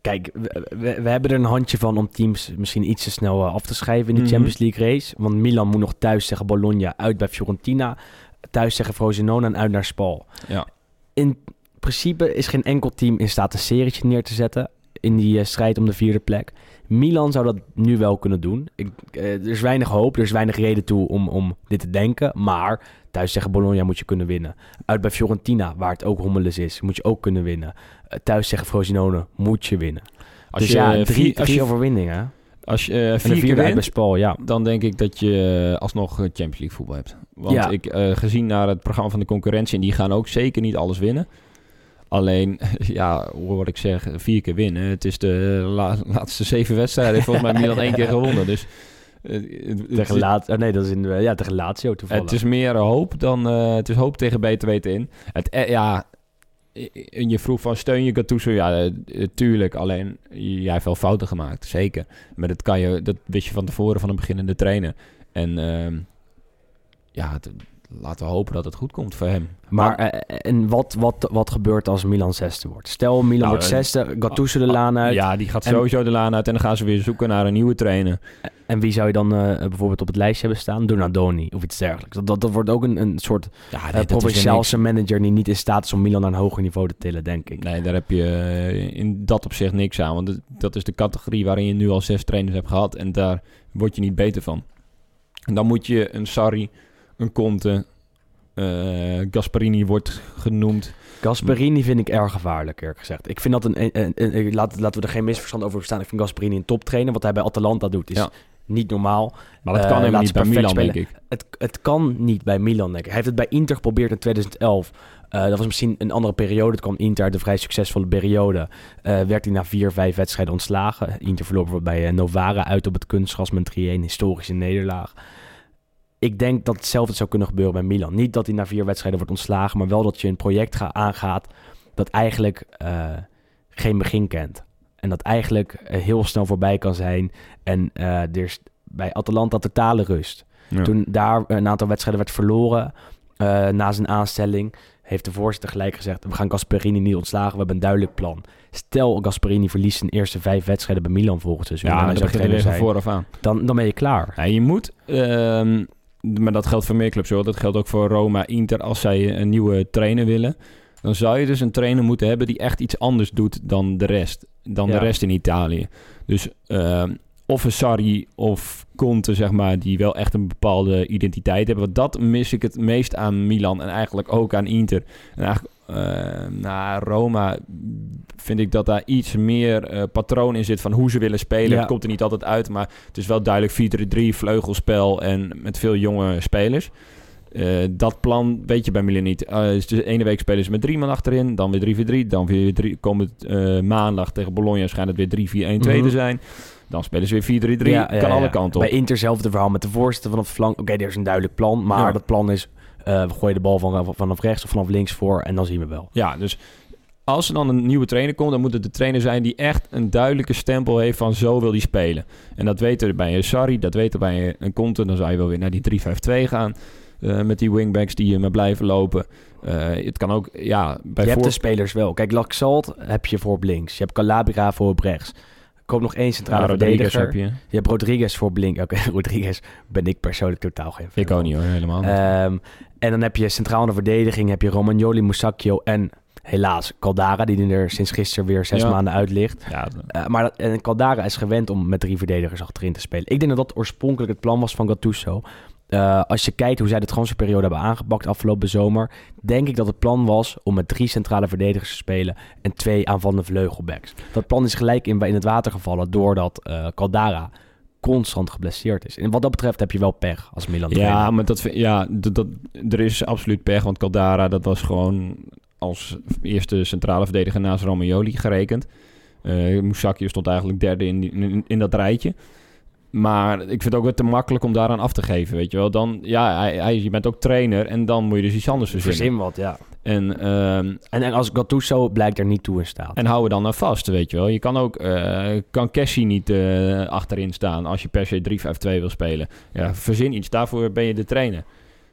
kijk, we, hebben er een handje van om teams misschien iets te snel eh, af te schrijven in de Mhm. Champions League race. Want Milan moet nog thuis tegen Bologna, uit bij Fiorentina, thuis tegen Frosinone en uit naar Spal. Ja. In principe is geen enkel team in staat een serietje neer te zetten in die strijd om de vierde plek. Milan zou dat nu wel kunnen doen. Ik, eh, er is weinig hoop, er is weinig reden toe om, om dit te denken. Maar thuis tegen Bologna moet je kunnen winnen. Uit bij Fiorentina, waar het ook hommeles is, moet je ook kunnen winnen. Eh, thuis tegen Frosinone moet je winnen. als dus je ja, vier- drie, als drie je, overwinningen. als je eh, vier keer bij Spal, ja. dan denk ik dat je eh, alsnog eh, Champions League voetbal hebt. Want Ja. ik, eh, gezien naar het programma van de concurrentie, en die gaan ook zeker niet alles winnen. Alleen, ja, hoor wat ik zeg, vier keer winnen. Het is de la- laatste zeven wedstrijden. volgens mij Milan één keer gewonnen. Dus eh, Tegen Lazio, nee, dat is in de, ja, tegen Lazio toevallig. het is meer hoop dan... eh, het is hoop tegen beter weten in. Het, eh, ja, en je vroeg van steun je Gattuso? Ja, eh, eh, tuurlijk. Alleen, jij heeft wel fouten gemaakt. Zeker. Maar dat kan je... Dat wist je van tevoren van een beginnende trainer. En ehm, ja, het- laten we hopen dat het goed komt voor hem. Maar eh, en wat, wat, wat gebeurt als Milan zesde wordt? Stel, Milan Nou, wordt eh, zesde, Gattuso de laan uit. Ja, die gaat En- sowieso de laan uit en dan gaan ze weer zoeken naar een nieuwe trainer. En wie zou je dan eh, bijvoorbeeld op het lijstje hebben staan? Donadoni of iets dergelijks. Dat, dat, dat wordt ook een, een soort Ja, uh, nee, weer provinciaalse manager die niet in staat is om Milan naar een hoger niveau te tillen, denk ik. Nee, daar heb je eh, in dat opzicht niks aan. Want dat- dat is de categorie waarin je nu al zes trainers hebt gehad. En daar word je niet beter van. En dan moet je een Sarri, een Conte, eh, Gasparini wordt genoemd. Gasperini vind ik erg gevaarlijk, eerlijk gezegd. Ik vind dat een... een, een- een- laat, laten we er geen misverstand over bestaan. Ik vind Gasperini een toptrainer. Wat hij bij Atalanta doet is Ja. niet normaal. Maar dat kan helemaal laat niet bij Milan, spelen. denk ik. Het, het kan niet bij Milan, denk ik. Hij heeft het bij Inter geprobeerd in 2011. Eh, dat was misschien een andere periode. Het kwam Inter uit een vrij succesvolle periode. Eh, werd hij na vier, vijf wedstrijden ontslagen. Inter verloor bij Novara uit op het kunstgras met 3-1. Historische nederlaag. Ik denk dat hetzelfde zou kunnen gebeuren bij Milan. Niet dat hij na vier wedstrijden wordt ontslagen, maar wel dat je een project ga, aangaat dat eigenlijk eh, geen begin kent. En dat eigenlijk eh, heel snel voorbij kan zijn. En eh, er is bij Atalanta totale rust. Ja. Toen daar een aantal wedstrijden werd verloren na zijn aanstelling, heeft de voorzitter gelijk gezegd: we gaan Gasperini niet ontslagen, we hebben een duidelijk plan. Stel Gasperini verliest zijn eerste vijf wedstrijden bij Milan volgend seizoen, Ja, dan aan. dan, dan ben je klaar. Ja, je moet, ehm, maar dat geldt voor meer clubs hoor. Dat geldt ook voor Roma, Inter. Als zij een nieuwe trainer willen, dan zou je dus een trainer moeten hebben die echt iets anders doet dan de rest. Dan Ja. de rest in Italië. Dus ehm, of een Sarri of Conte, zeg maar, die wel echt een bepaalde identiteit hebben. Want dat mis ik het meest aan Milan en eigenlijk ook aan Inter. En eigenlijk eh, naar Roma vind ik dat daar iets meer eh, patroon in zit van hoe ze willen spelen. Ja. Het komt er niet altijd uit, maar het is wel duidelijk 4-3-3, vleugelspel en met veel jonge spelers. Eh, dat plan weet je bij Milan niet. Eh, dus de ene week spelen ze met drie man achterin, dan weer 3-4-3. Dan weer drie, komt het eh, maandag tegen Bologna schijnt het weer 3-4-1-2 Mhm. te zijn. Dan spelen ze weer 4-3-3. Ja, kan ja. alle kanten op. Bij Inter zelfde verhaal met de voorzitter vanaf de flank. Oké, er is een duidelijk plan, maar dat plan is... eh, we gooien de bal van, vanaf rechts of vanaf links voor en dan zien we wel. Ja, dus als er dan een nieuwe trainer komt, dan moet het de trainer zijn die echt een duidelijke stempel heeft van zo wil die spelen. En dat weten we bij een Sarri, dat weten we bij een Conte. Dan zou je wel weer naar die 3-5-2 gaan. eh, met die wingbacks die maar blijven lopen. Eh, het kan ook, ja, bij je hebt voor- de spelers wel. Kijk, Laxalt heb je voor op links. Je hebt Calabria voor op rechts. Komt nog één centrale verdediger. heb je. Je hebt Rodriguez voor op links. Oké, Rodriguez ben ik persoonlijk totaal geen fan Ik ook niet hoor, helemaal niet. Ehm, en dan heb je centraal in de verdediging heb je Romagnoli, Musacchio en helaas Caldara, die er sinds gisteren weer zes Ja. maanden uit ligt. ja, Eh, maar dat, en Caldara is gewend om met drie verdedigers achterin te spelen. Ik denk dat dat oorspronkelijk het plan was van Gattuso. Eh, als je kijkt hoe zij de transferperiode hebben aangepakt afgelopen zomer, denk ik dat het plan was om met drie centrale verdedigers te spelen en twee aanvallende vleugelbacks. Dat plan is gelijk in, in het water gevallen doordat eh Caldara constant geblesseerd is. En wat dat betreft heb je wel pech als Milan. ja, trainer. maar dat, ja, dat, dat, er is absoluut pech. Want Caldara, dat was gewoon als eerste centrale verdediger naast Romagnoli gerekend. Moussakio stond eigenlijk derde in, die- in, in dat rijtje. Maar ik vind het ook wel te makkelijk om daaraan af te geven, weet je wel. Dan, ja, hij, hij, je bent ook trainer en dan moet je dus iets anders verzinnen. Verzin wat, ja. En, ehm, En, en als Gattuso blijkt er niet toe in staat. en hou er dan aan vast, weet je wel. Je kan ook, eh, kan Cassie niet eh, achterin staan als je per se 3-5-2 wil spelen. Ja, verzin iets, daarvoor ben je de trainer.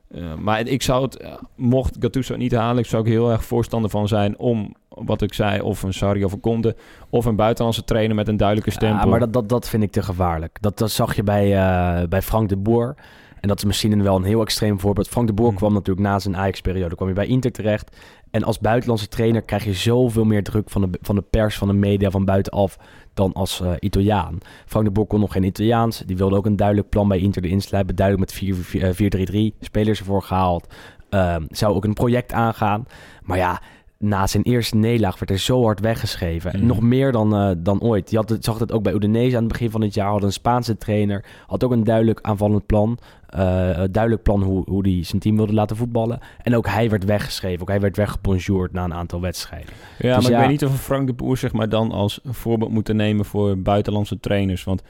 Eh, maar ik zou het, eh, mocht Gattuso niet halen, ik zou ook heel erg voorstander van zijn om, wat ik zei, of een Sarri of een of een buitenlandse trainer met een duidelijke stempel. Ja, maar dat, dat, dat vind ik te gevaarlijk. Dat, dat zag je bij, eh, bij Frank de Boer. En dat is misschien wel een heel extreem voorbeeld. Frank de Boer Hmm. kwam natuurlijk na zijn Ajax-periode kwam je bij Inter terecht. En als buitenlandse trainer krijg je zoveel meer druk van de, van de pers, van de media, van buitenaf dan als eh, Italiaan. Frank de Boer kon nog geen Italiaans. Die wilde ook een duidelijk plan bij Inter sluiten. Duidelijk met 4 eh, 4-3-3 spelers ervoor gehaald. Ehm, zou ook een project aangaan. Maar ja, na zijn eerste nederlaag werd er zo hard weggeschreven. Mhm. Nog meer dan, eh, dan ooit. Je had het, zag het ook bij Udinese aan het begin van het jaar. Had een Spaanse trainer. Had ook een duidelijk aanvallend plan. Een duidelijk plan hoe, hoe hij zijn team wilde laten voetballen. En ook hij werd weggeschreven. Ook hij werd weggebonjourd na een aantal wedstrijden. Ja, Dus maar ja. ik weet niet of we Frank de Boer zeg maar dan als voorbeeld moeten nemen voor buitenlandse trainers. Want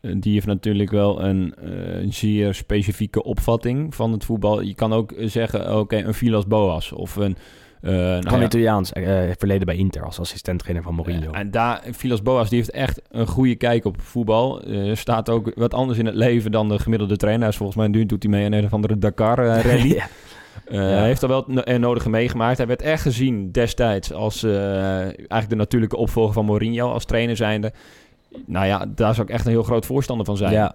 eh, die heeft natuurlijk wel een, een zeer specifieke opvatting van het voetbal. Je kan ook zeggen, oké, een Vilas Boas of een... eh, nou Van ja, Italiaans. eh, verleden bij Inter als assistent-trainer van Mourinho. ja, en daar, Vilas Boas, die heeft echt een goede kijk op voetbal. Eh, staat ook wat anders in het leven dan de gemiddelde trainer. Volgens mij nu doet hij mee aan een of andere Dakar-rally. Ja. Eh, Ja. Hij heeft er wel het no- nodige meegemaakt. Hij werd echt gezien destijds als eh, eigenlijk de natuurlijke opvolger van Mourinho als trainer zijnde. Nou ja, daar zou ik echt een heel groot voorstander van zijn. Ja.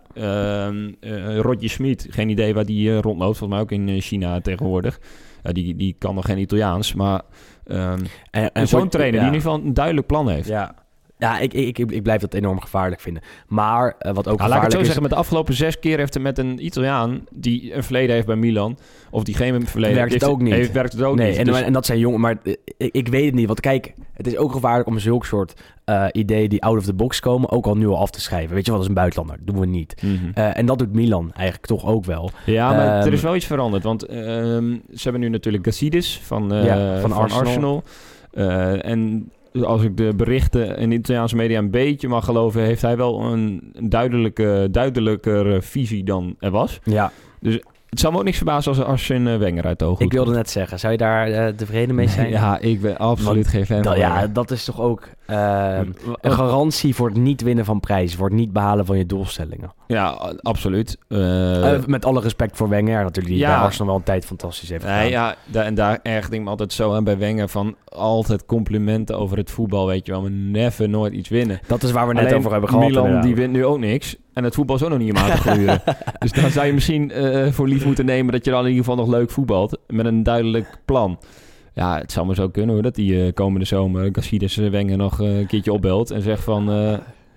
Eh, Rodje Smit, geen idee waar die eh, rondloopt. Volgens mij ook in eh, China tegenwoordig. Ja, die, die kan nog geen Italiaans, maar En, en zo'n trainer die in ieder geval een duidelijk plan heeft. Ja, ja ik, ik, ik, ik blijf dat enorm gevaarlijk vinden. Maar eh, wat ook Nou, laat ik het gevaarlijk zo is... zeggen, met de afgelopen zes keer heeft hij met een Italiaan die een verleden heeft bij Milan, of die geen verleden Werkt het heeft, ook niet. Heeft, werkt het ook nee, niet. en, Dus- en dat zijn jongen, maar eh, ik, ik weet het niet. Want kijk, het is ook gevaarlijk om zulke soort eh, ideeën die out of the box komen, ook al nu al af te schrijven. Weet je wat, dat is een buitenlander. Dat doen we niet. Mhm. En dat doet Milan eigenlijk toch ook wel. Ja, maar Ehm, er is wel iets veranderd. Want ehm, ze hebben nu natuurlijk Gassidis van, Ja, van van, Arsenal. Arsenal. En als ik de berichten in de Italiaanse media een beetje mag geloven... heeft hij wel een, duidelijke, duidelijker visie dan er was. Ja, Het zou me ook niks verbazen als, een uh, Wenger uit de ogen Ik wilde net zeggen, zou je daar uh, tevreden mee zijn? ja, ik ben absoluut Want geen fan van ja, Wenger. dat is toch ook uh, een garantie voor het niet winnen van prijzen, voor het niet behalen van je doelstellingen. Ja, absoluut. met alle respect voor Wenger natuurlijk, die ja, bij Arsenal wel een tijd fantastisch heeft gedaan. Ja, daar, en daar erg ik me altijd zo aan bij Wenger van altijd complimenten over het voetbal, weet je wel, maar never nooit iets winnen. Dat is waar we net Alleen over hebben gehad. Milan inderdaad. die wint nu ook niks. En het voetbal is ook nog niet in te gluren. dus dan zou je misschien uh, voor lief moeten nemen dat je dan in ieder geval nog leuk voetbalt. Met een duidelijk plan. Ja, het zou maar zo kunnen hoor. Dat die uh, komende zomer Gassides Wenger nog uh, een keertje opbelt. En zegt van...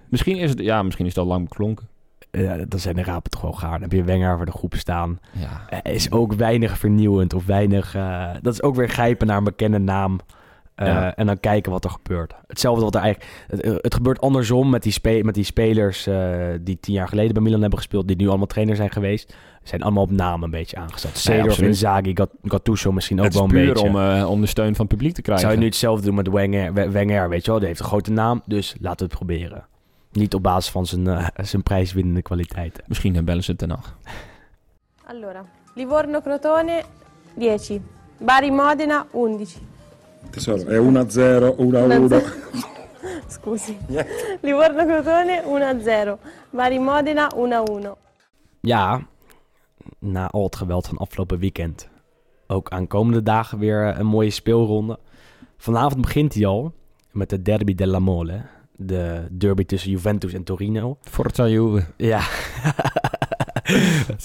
misschien is het... Ja, misschien is het al lang beklonken. Ja, dan zijn de rapen toch wel gaar. Dan heb je Wenger voor de groep staan. Ja. Is ook weinig vernieuwend of weinig... Dat is ook weer grijpen naar een bekende naam. Uh, ja. En dan kijken wat er gebeurt. Hetzelfde wat er eigenlijk... Het, het gebeurt andersom met die, spe, met die spelers uh, die tien jaar geleden bij Milan hebben gespeeld... die nu allemaal trainer zijn geweest. Zijn allemaal op naam een beetje aangezet. Seedorf, ja, Inzaghi, Gattuso misschien ook het wel een puur beetje. om, uh, om de steun van het publiek te krijgen. Zou je nu hetzelfde doen met Wenger, Wenger, weet je wel? Die heeft een grote naam, dus laten we het proberen. Niet op basis van zijn, uh, zijn prijswinnende kwaliteiten. Misschien bellen ze ten nacht. Allora, Livorno-Crotone 10, Bari Modena 11. Tesoro, è 1-0, 1-1. Scusi. Yeah. Livorno-Crotone 1-0, Bari Modena 1-1. Ja, na al het geweld van afgelopen weekend. Ook aankomende dagen weer een mooie speelronde. Vanavond begint hij al met de Derby della Mole. De derby tussen Juventus en Torino. Forza Juve. Ja.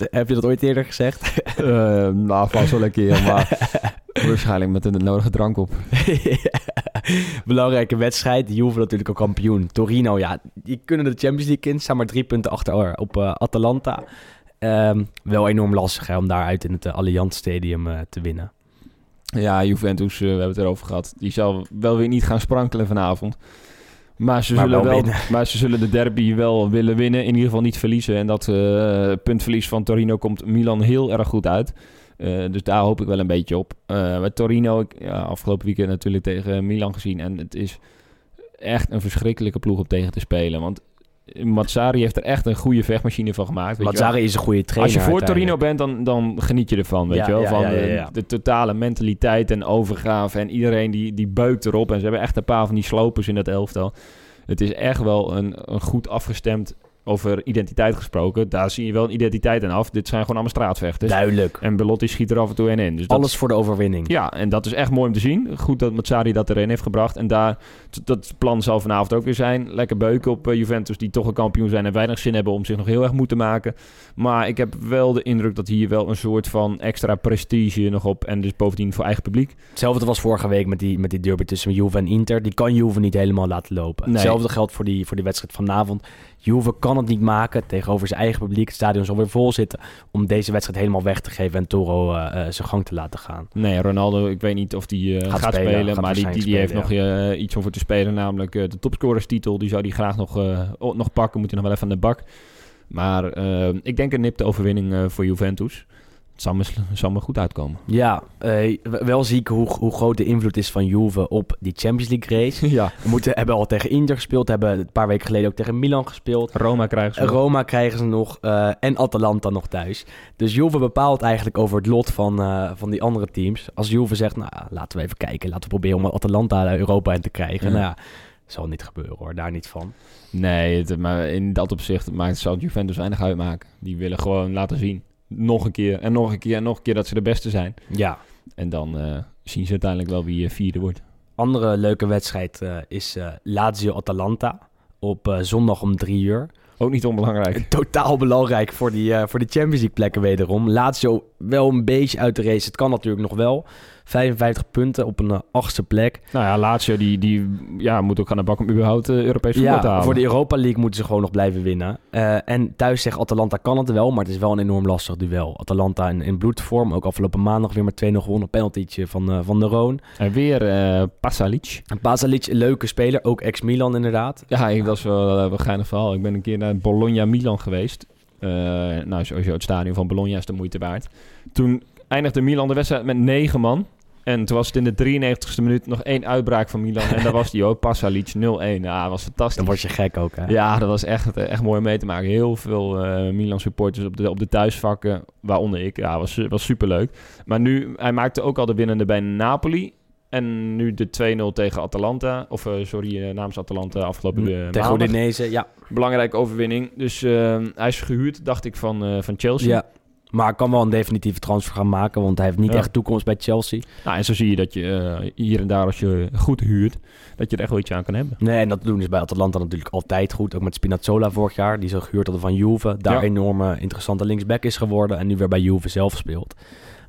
Heb je dat ooit eerder gezegd? uh, nou, vast wel een keer, maar waarschijnlijk met de nodige drank op. Belangrijke wedstrijd. Juve natuurlijk al kampioen. Torino, ja, die kunnen de Champions League in. Staan maar drie punten achter op uh, Atalanta. Um, wel enorm lastig hè, om daaruit in het uh, Allianz Stadium uh, te winnen. Ja, Juventus, we hebben het erover gehad. Die zal wel weer niet gaan sprankelen vanavond. Maar ze, maar zullen wel, wel maar ze zullen de derby wel willen winnen. In ieder geval niet verliezen. En dat puntverlies van Torino komt Milan heel erg goed uit. Uh, dus daar hoop ik wel een beetje op. Uh, met Torino, ik, ja, afgelopen weekend natuurlijk tegen Milan gezien. En het is echt een verschrikkelijke ploeg om tegen te spelen. Want Mazzari heeft er echt een goede vechtmachine van gemaakt. Weet Mazzari is een goede trainer. Als je voor Torino bent, dan, dan geniet je ervan. Weet ja, je wel? Ja, van ja, de, de, totale mentaliteit en overgave. En iedereen die, die beukt erop. En ze hebben echt een paar van die slopers in dat elftal. Het is echt wel een, een goed afgestemd over identiteit gesproken. Daar zie je wel een identiteit aan af. Dit zijn gewoon allemaal straatvechters. Duidelijk. En Belotti schiet er af en toe in in. Dus dat, Alles voor de overwinning. Ja, en dat is echt mooi om te zien. Goed dat Mazzari dat erin heeft gebracht. En daar, dat plan zal vanavond ook weer zijn. Lekker beuken op uh, Juventus, die toch een kampioen zijn... en weinig zin hebben om zich nog heel erg moe te maken. Maar ik heb wel de indruk dat hier wel een soort van extra prestige nog op... en dus bovendien voor eigen publiek. Hetzelfde was vorige week met die, met die derby tussen Juve en Inter. Die kan Juve niet helemaal laten lopen. Nee. Hetzelfde geldt voor die, voor die wedstrijd vanavond. Juve kan het niet maken tegenover zijn eigen publiek. Het stadion zal weer vol zitten om deze wedstrijd helemaal weg te geven en Toro uh, uh, zijn gang te laten gaan. Nee, Ronaldo, ik weet niet of die uh, gaat, gaat, spelen, spelen gaat maar die, die, spelen, heeft ja. nog iets om voor te spelen, namelijk de topscorerstitel. Die zou die graag nog, nog pakken, moet hij nog wel even aan de bak. Maar ik denk een nipte overwinning voor Juventus. Het zal me, zal me goed uitkomen. Ja, uh, wel ziek hoe, hoe groot de invloed is van Juve op die Champions League race. Ja. We moeten, hebben al tegen Inter gespeeld, hebben een paar weken geleden ook tegen Milan gespeeld. Roma krijgen ze nog. Roma krijgen ze nog uh, en Atalanta nog thuis. Dus Juve bepaalt eigenlijk over het lot van, uh, van die andere teams. Als Juve zegt, nou laten we even kijken, laten we proberen om Atalanta Europa in te krijgen. Ja. Nou ja, zal niet gebeuren hoor, daar niet van. Nee, het, maar in dat opzicht maakt, zal Juventus weinig uitmaken. Die willen gewoon laten zien nog een keer en nog een keer en nog een keer dat ze de beste zijn. Ja. En dan uh, zien ze uiteindelijk wel wie uh, vierde wordt. Andere leuke wedstrijd uh, is Lazio-Atalanta op zondag om drie uur. Ook niet onbelangrijk. Totaal belangrijk voor die, voor de Champions League plekken wederom. Lazio wel een beetje uit de race. Het kan natuurlijk nog wel. 55 punten op een uh, achtste plek. Nou ja, Lazio die, die ja, moet ook aan de bak om überhaupt uh, Europees voetbal ja, te halen. voor de Europa League moeten ze gewoon nog blijven winnen. Uh, en thuis zegt Atalanta kan het wel, maar het is wel een enorm lastig duel. Atalanta in, in bloedvorm, ook afgelopen maandag weer met 2-0 gewonnen. Penaltytje van, van de Roon. En weer Pasalic. En Pasalic, een leuke speler, ook ex-Milan inderdaad. Ja, ik, dat is wel een geinig verhaal. Ik ben een keer naar Bologna-Milan geweest. nou, sowieso het stadion van Bologna is de moeite waard. Toen eindigde Milan de wedstrijd met negen man. En toen was het in de 93ste minuut nog één uitbraak van Milan. En dat was die ook, Pasalic 0-1. Ja, dat was fantastisch. Dan word je gek ook, hè? Ja, dat was echt, echt mooi om mee te maken. Heel veel eh, Milan supporters op de, op de thuisvakken, waaronder ik. Ja, was, was superleuk. Maar nu, hij maakte ook al de winnende bij Napoli. En nu de 2-0 tegen Atalanta. Of eh, sorry, eh, namens Atalanta afgelopen uh, Tegen. Udinese, ja. Belangrijke overwinning. Dus eh, hij is gehuurd, dacht ik, van, eh, van Chelsea. ja. Maar hij kan wel een definitieve transfer gaan maken, want hij heeft niet Ja. echt toekomst bij Chelsea. Nou, en zo zie je dat je eh, hier en daar, als je goed huurt, dat je er echt wel iets aan kan hebben. Nee, en dat doen is bij Atalanta natuurlijk altijd goed. Ook met Spinazzola vorig jaar, die zo gehuurd hadden van Juve. Daar Ja. enorme interessante linksback is geworden en nu weer bij Juve zelf speelt.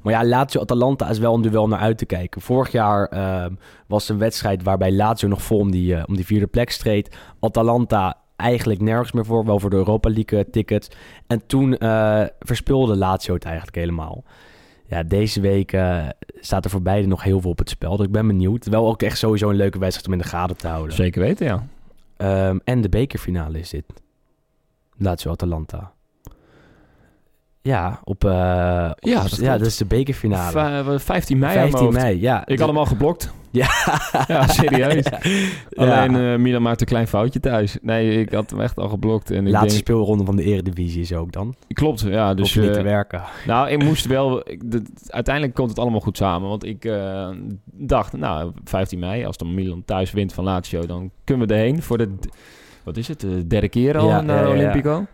Maar ja, Lazio-Atalanta is wel een duel naar uit te kijken. Vorig jaar ehm, was een wedstrijd waarbij Lazio nog vol om die, eh, om die vierde plek streed. Atalanta eigenlijk nergens meer voor, wel voor de Europa League eh, tickets. En toen eh, verspeelde Lazio het eigenlijk helemaal. Ja, deze week eh, staat er voor beide nog heel veel op het spel. Dus ik ben benieuwd. Wel ook echt sowieso een leuke wedstrijd om in de gaten te houden. Zeker weten, ja. Ehm, en de bekerfinale is dit. Lazio Atalanta. Ja, op, op- Ja, dat ja, dat is de bekerfinale. Va- eh, 15 mei aan mijn 15 hoofd. mei, ja. Ik had hem al geblokt. Ja, Ja, serieus. Ja. Alleen eh, Milan maakte een klein foutje thuis. Nee, ik had hem echt al geblokt. En ik Laatste denk, speelronde van de Eredivisie is ook dan. klopt, ja. Dus Dus niet te eh, werken. nou, ik moest wel. ik- de- uiteindelijk komt het allemaal goed samen. Want ik eh, dacht, nou, 15 mei, als dan Milan thuis wint van Lazio, dan kunnen we erheen voor de. Wat is het? De derde keer al naar ja. Olympico.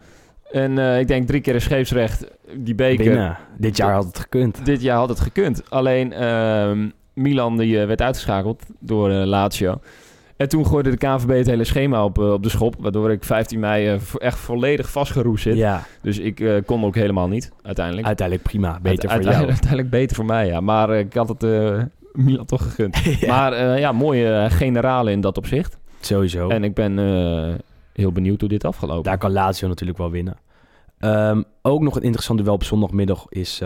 En ik denk drie keer een scheepsrecht. Die beker. Binnen. Dit jaar had het gekund. Dit jaar had het gekund. Alleen ehm, Milan die, eh, werd uitgeschakeld door eh, Lazio. En toen gooide de KNVB het hele schema op, eh, op de schop. Waardoor ik 15 mei echt volledig vastgeroest zit. Ja, Dus ik eh, kon ook helemaal niet, uiteindelijk. uiteindelijk prima. Beter Uite- voor uiteindelijk, jou. uiteindelijk beter voor mij, ja. Maar ik had het Milan toch gegund. Maar ja, mooie eh, generale in dat opzicht. Sowieso. En ik ben heel benieuwd hoe dit afgelopen Daar kan Lazio natuurlijk wel winnen. Ehm, ook nog een interessant duel op zondagmiddag is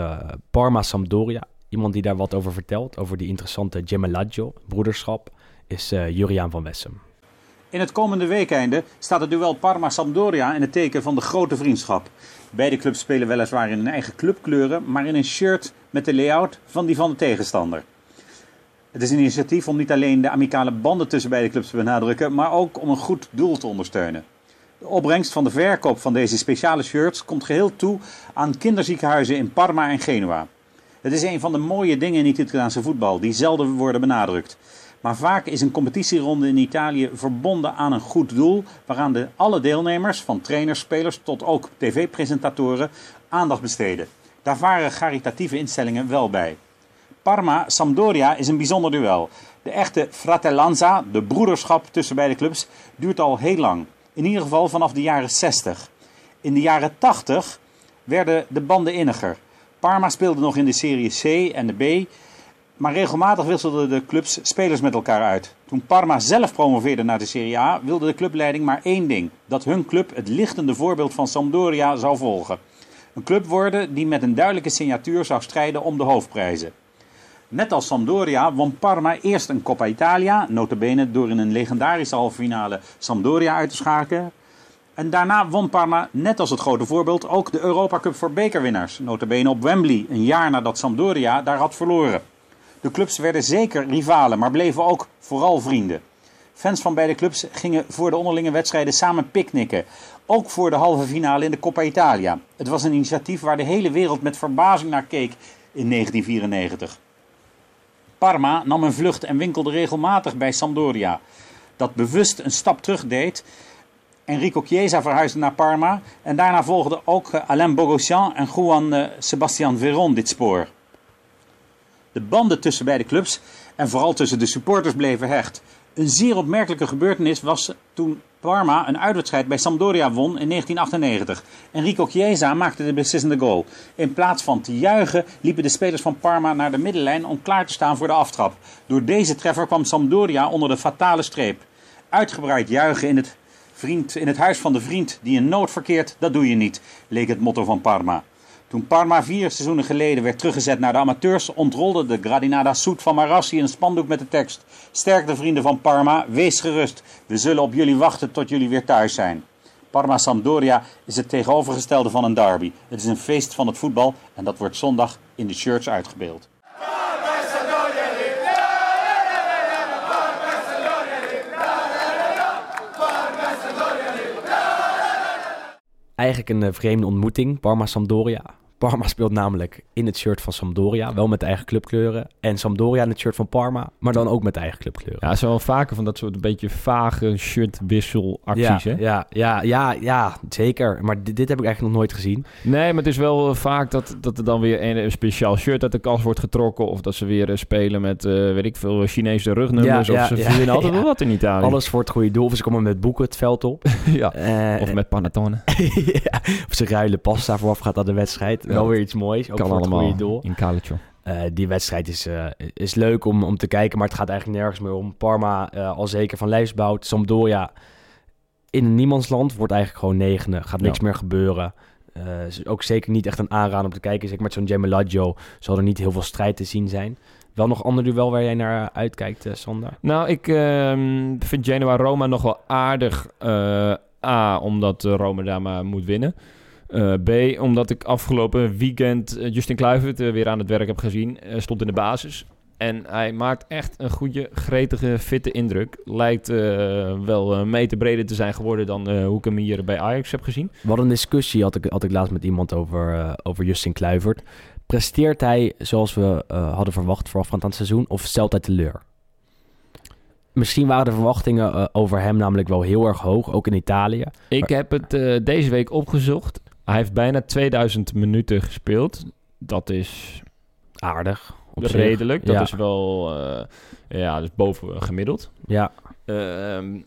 Parma-Sampdoria. Iemand die daar wat over vertelt, over die interessante Gemellaggio, broederschap, is eh, Juriaan van Wessem. In het komende weekende staat het duel Parma-Sampdoria in het teken van de grote vriendschap. Beide clubs spelen weliswaar in hun eigen clubkleuren, maar in een shirt met de layout van die van de tegenstander. Het is een initiatief om niet alleen de amicale banden tussen beide clubs te benadrukken, maar ook om een goed doel te ondersteunen. De opbrengst van de verkoop van deze speciale shirts komt geheel toe aan kinderziekenhuizen in Parma en Genua. Het is een van de mooie dingen in het Italiaanse voetbal die zelden worden benadrukt. Maar vaak is een competitieronde in Italië verbonden aan een goed doel, waaraan de alle deelnemers, van trainers, spelers tot ook tv-presentatoren, aandacht besteden. Daar varen caritatieve instellingen wel bij. Parma-Sampdoria is een bijzonder duel. De echte fratellanza, de broederschap tussen beide clubs, duurt al heel lang. In ieder geval vanaf de jaren 60. In de jaren 80 werden de banden inniger. Parma speelde nog in de Serie C en de B, maar regelmatig wisselden de clubs spelers met elkaar uit. Toen Parma zelf promoveerde naar de Serie A, wilde de clubleiding maar één ding: dat hun club het lichtende voorbeeld van Sampdoria zou volgen. Een club worden die met een duidelijke signatuur zou strijden om de hoofdprijzen. Net als Sampdoria won Parma eerst een Coppa Italia, notabene door in een legendarische halve finale Sampdoria uit te schakelen. En daarna won Parma, net als het grote voorbeeld, ook de Europa Cup voor bekerwinnaars, notabene op Wembley, een jaar nadat Sampdoria daar had verloren. De clubs werden zeker rivalen, maar bleven ook vooral vrienden. Fans van beide clubs gingen voor de onderlinge wedstrijden samen picknicken. Ook voor de halve finale in de Coppa Italia. Het was een initiatief waar de hele wereld met verbazing naar keek in 1994. Parma nam een vlucht en winkelde regelmatig bij Sampdoria. Dat bewust een stap terug deed. Enrico Chiesa verhuisde naar Parma. En daarna volgden ook eh, Alain Bogossian en Juan eh, Sebastian Veron dit spoor. De banden tussen beide clubs en vooral tussen de supporters bleven hecht. Een zeer opmerkelijke gebeurtenis was toen Parma een uitwedstrijd bij Sampdoria won in 1998. Enrico Chiesa maakte de beslissende goal. In plaats van te juichen liepen de spelers van Parma naar de middenlijn om klaar te staan voor de aftrap. Door deze treffer kwam Sampdoria onder de fatale streep. Uitgebreid juichen in het, vriend, in het huis van de vriend die in nood verkeert, dat doe je niet, leek het motto van Parma. Toen Parma vier seizoenen geleden werd teruggezet naar de amateurs, ontrolde de Gradinada Soet van Marassi een spandoek met de tekst: Sterkte vrienden van Parma, wees gerust. We zullen op jullie wachten tot jullie weer thuis zijn. Parma Sampdoria is het tegenovergestelde van een derby. Het is een feest van het voetbal en dat wordt zondag in de shirts uitgebeeld. Eigenlijk een eh, vreemde ontmoeting. Parma-Sampdoria. Parma speelt namelijk in het shirt van Sampdoria, wel met de eigen clubkleuren. En Sampdoria in het shirt van Parma, maar dan ook met de eigen clubkleuren. Ja, zijn wel vaker van dat soort een beetje vage shirtwisselacties, ja, hè? ja, ja, ja, ja, zeker. Maar dit, dit heb ik eigenlijk nog nooit gezien. Nee, maar het is wel eh, vaak dat, dat er dan weer een, een speciaal shirt uit de kast wordt getrokken. Of dat ze weer eh, spelen met, eh, weet ik veel, Chinese rugnummers. Ja, ja, of ze verzinnen altijd wel wat in Italië. Alles voor het goede doel. Of ze komen met boeken het veld op. ja. Of met panettone. of ze ruilen pasta voorafgaat aan de wedstrijd. Ja. Wel weer iets moois. Ook kan voor het allemaal goede doel. in Calcio. Eh, die wedstrijd is, eh, is leuk om, om te kijken, maar het gaat eigenlijk nergens meer om. Parma eh, al zeker van lijfsbouwt. Sampdoria in een niemandsland wordt eigenlijk gewoon negende. Gaat niks Ja. meer gebeuren. Eh, is ook zeker niet echt een aanrader om te kijken. Zeker met zo'n Gemelaggio zal er niet heel veel strijd te zien zijn. Wel nog ander duel waar jij naar uitkijkt, eh, Sander? Nou, ik ehm, vind Genoa-Roma nog wel aardig. eh, A, omdat Roma daar maar moet winnen. Eh, B, omdat ik afgelopen weekend eh, Justin Kluivert eh, weer aan het werk heb gezien. Stond in de basis. En hij maakt echt een goede, gretige, fitte indruk. Lijkt wel een meter breder te zijn geworden dan hoe ik hem hier bij Ajax heb gezien. Hadden een discussie, had ik, had ik laatst met iemand over, over Justin Kluivert. Presteert hij zoals we hadden verwacht voorafgaand aan het seizoen of stelt hij teleur? Misschien waren de verwachtingen over hem namelijk wel heel erg hoog, ook in Italië. Ik heb het deze week opgezocht. Hij heeft bijna 2000 minuten gespeeld. Dat is Aardig. op zich. redelijk. Dat Ja. is wel eh, ja, dus boven gemiddeld. Ja, Ehm,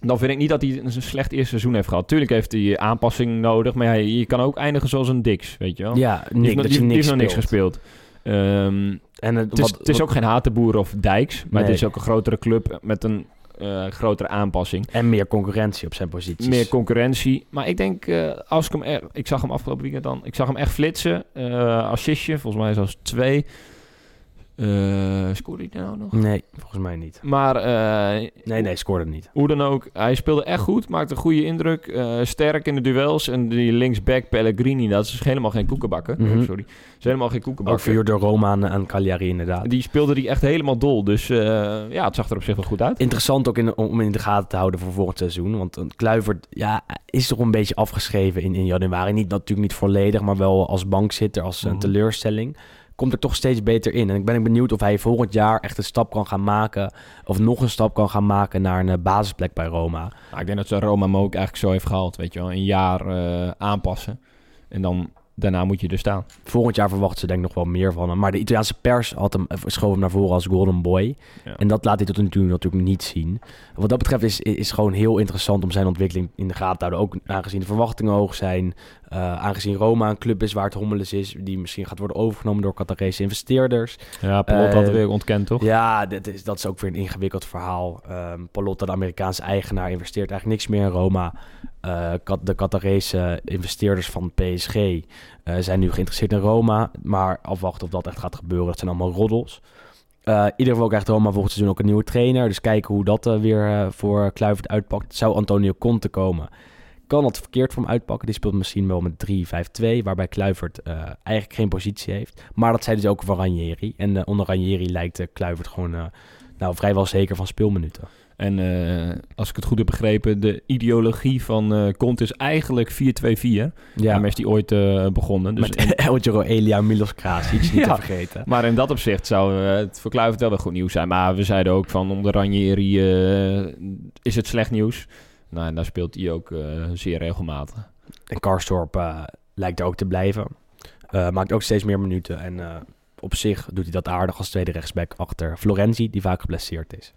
dan vind ik niet dat hij een slecht eerste seizoen heeft gehad. Tuurlijk heeft hij aanpassing nodig, maar ja, je kan ook eindigen zoals een Dix, weet je wel. ja Die Nick, nog- dat die, je die niks heeft nog niks gespeeld. Ehm, En het, het is, wat- het is wat- ook geen Hatenboer of Dijks, maar Nee. het is ook een grotere club met een eh, grotere aanpassing. En meer concurrentie op zijn posities. Meer concurrentie. Maar ik denk, eh, als ik hem er, ik zag hem afgelopen weekend dan, ik zag hem echt flitsen. eh assistje, volgens mij zelfs twee. Eh scoorde hij nou nog? Nee, volgens mij niet. Maar eh, Nee, nee, scoorde niet. hoe dan ook, hij speelde echt goed, maakte een goede indruk. eh, sterk in de duels. En die linksback Pellegrini, dat is helemaal geen koekenbakker. Mhm. Sorry. Dat is helemaal geen Ook koekenbakker. verhuurd door Roma aan, aan Cagliari inderdaad. Die speelde die echt helemaal dol. Dus eh, ja, het zag er op zich wel goed uit. Interessant ook in, om in de gaten te houden voor volgend seizoen. Want een Kluivert ja, is toch een beetje afgeschreven in, in januari. Niet, natuurlijk niet volledig, maar wel als bankzitter, als een Mhm. teleurstelling. Komt er toch steeds beter in. En ik ben benieuwd of hij volgend jaar echt een stap kan gaan maken. Of nog een stap kan gaan maken naar een eh, basisplek bij Roma. Nou, ik denk dat ze Roma hem ook eigenlijk zo heeft gehaald. Weet je wel, een jaar eh, aanpassen. En dan daarna moet je er staan. Volgend jaar verwachten ze denk ik nog wel meer van hem. Maar de Italiaanse pers had hem, eh, schoof hem naar voren als golden boy. Ja. En dat laat hij tot nu toe natuurlijk niet zien. Wat dat betreft is, is gewoon heel interessant om zijn ontwikkeling in de gaten te houden. Ook aangezien de verwachtingen hoog zijn. Eh, aangezien Roma een club is waar het hommeles is. Die misschien gaat worden overgenomen door Qatarese investeerders. Ja, Palot Eh, had weer ontkend, toch? Ja, dat is, dat is ook weer een ingewikkeld verhaal. Ehm Palotta, de Amerikaanse eigenaar, investeert eigenlijk niks meer in Roma. Eh, de Qatarese investeerders van PSG eh, zijn nu geïnteresseerd in Roma. Maar afwachten of dat echt gaat gebeuren, dat zijn allemaal roddels. Eh in ieder geval krijgt Roma volgend seizoen ook een nieuwe trainer. Dus kijken hoe dat eh, weer eh, voor Kluivert uitpakt. Zou Antonio Conte komen? Kan dat verkeerd voor hem uitpakken? Die speelt misschien wel met 3-5-2, waarbij Kluivert eh, eigenlijk geen positie heeft. Maar dat zei dus ook over Ranieri. En eh, onder Ranieri lijkt eh, Kluivert gewoon nou, vrijwel zeker van speelminuten. En als ik het goed heb begrepen, de ideologie van Conte is eigenlijk 4-2-4. Ja, Daarmee is die ooit begonnen. Dus met Eljero Elia Milos Krasic, niet Ja. te vergeten. Maar in dat opzicht zou het voor Kluivert wel weer goed nieuws zijn. Maar we zeiden ook van onder Ranieri is het slecht nieuws. Nou, en daar speelt hij ook eh, zeer regelmatig. En Karstorp eh, lijkt er ook te blijven. Eh, maakt ook steeds meer minuten. En op zich doet hij dat aardig als tweede rechtsback achter Florenzi, die vaak geblesseerd is.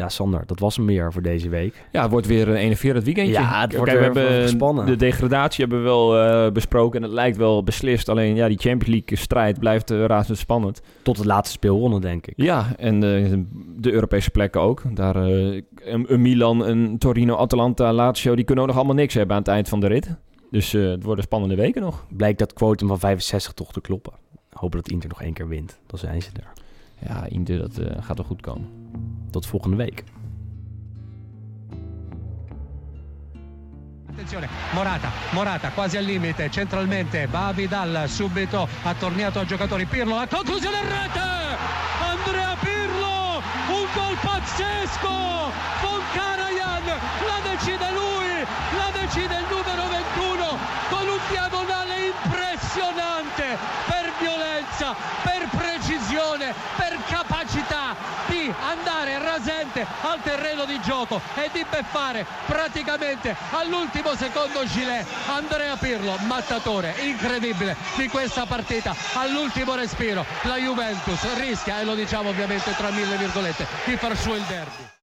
Ja, Sander, dat was hem meer voor deze week. Ja, het wordt weer een enerverend weekendje. Ja, het wordt Kijk, we hebben gespannen. De degradatie hebben we wel eh, besproken en het lijkt wel beslist. Alleen ja, die Champions League strijd blijft uh, razendspannend. Tot het laatste speelronde, denk ik. Ja, en uh, de Europese plekken ook. Daar een, een, Milan, een Torino, Atalanta, Lazio, die kunnen ook nog allemaal niks hebben aan het eind van de rit. Dus het worden spannende weken nog. Blijkt dat quotum van 65 toch te kloppen. Hopen dat Inter nog één keer wint. Dan zijn ze er. Ja, Inter, dat uh, gaat wel goed komen. Tot volgende week. Attenzione, Morata, Morata quasi al limite, centralmente, va Vidal subito, attorniato a giocatori, Pirlo, la conclusione in rete! Andrea Pirlo, un gol pazzesco con Karajan la decide lui la decide il numero di gioco e di beffare praticamente all'ultimo secondo Gilet Andrea Pirlo mattatore incredibile di questa partita. All'ultimo respiro la Juventus rischia e lo diciamo ovviamente tra mille virgolette di far su il derby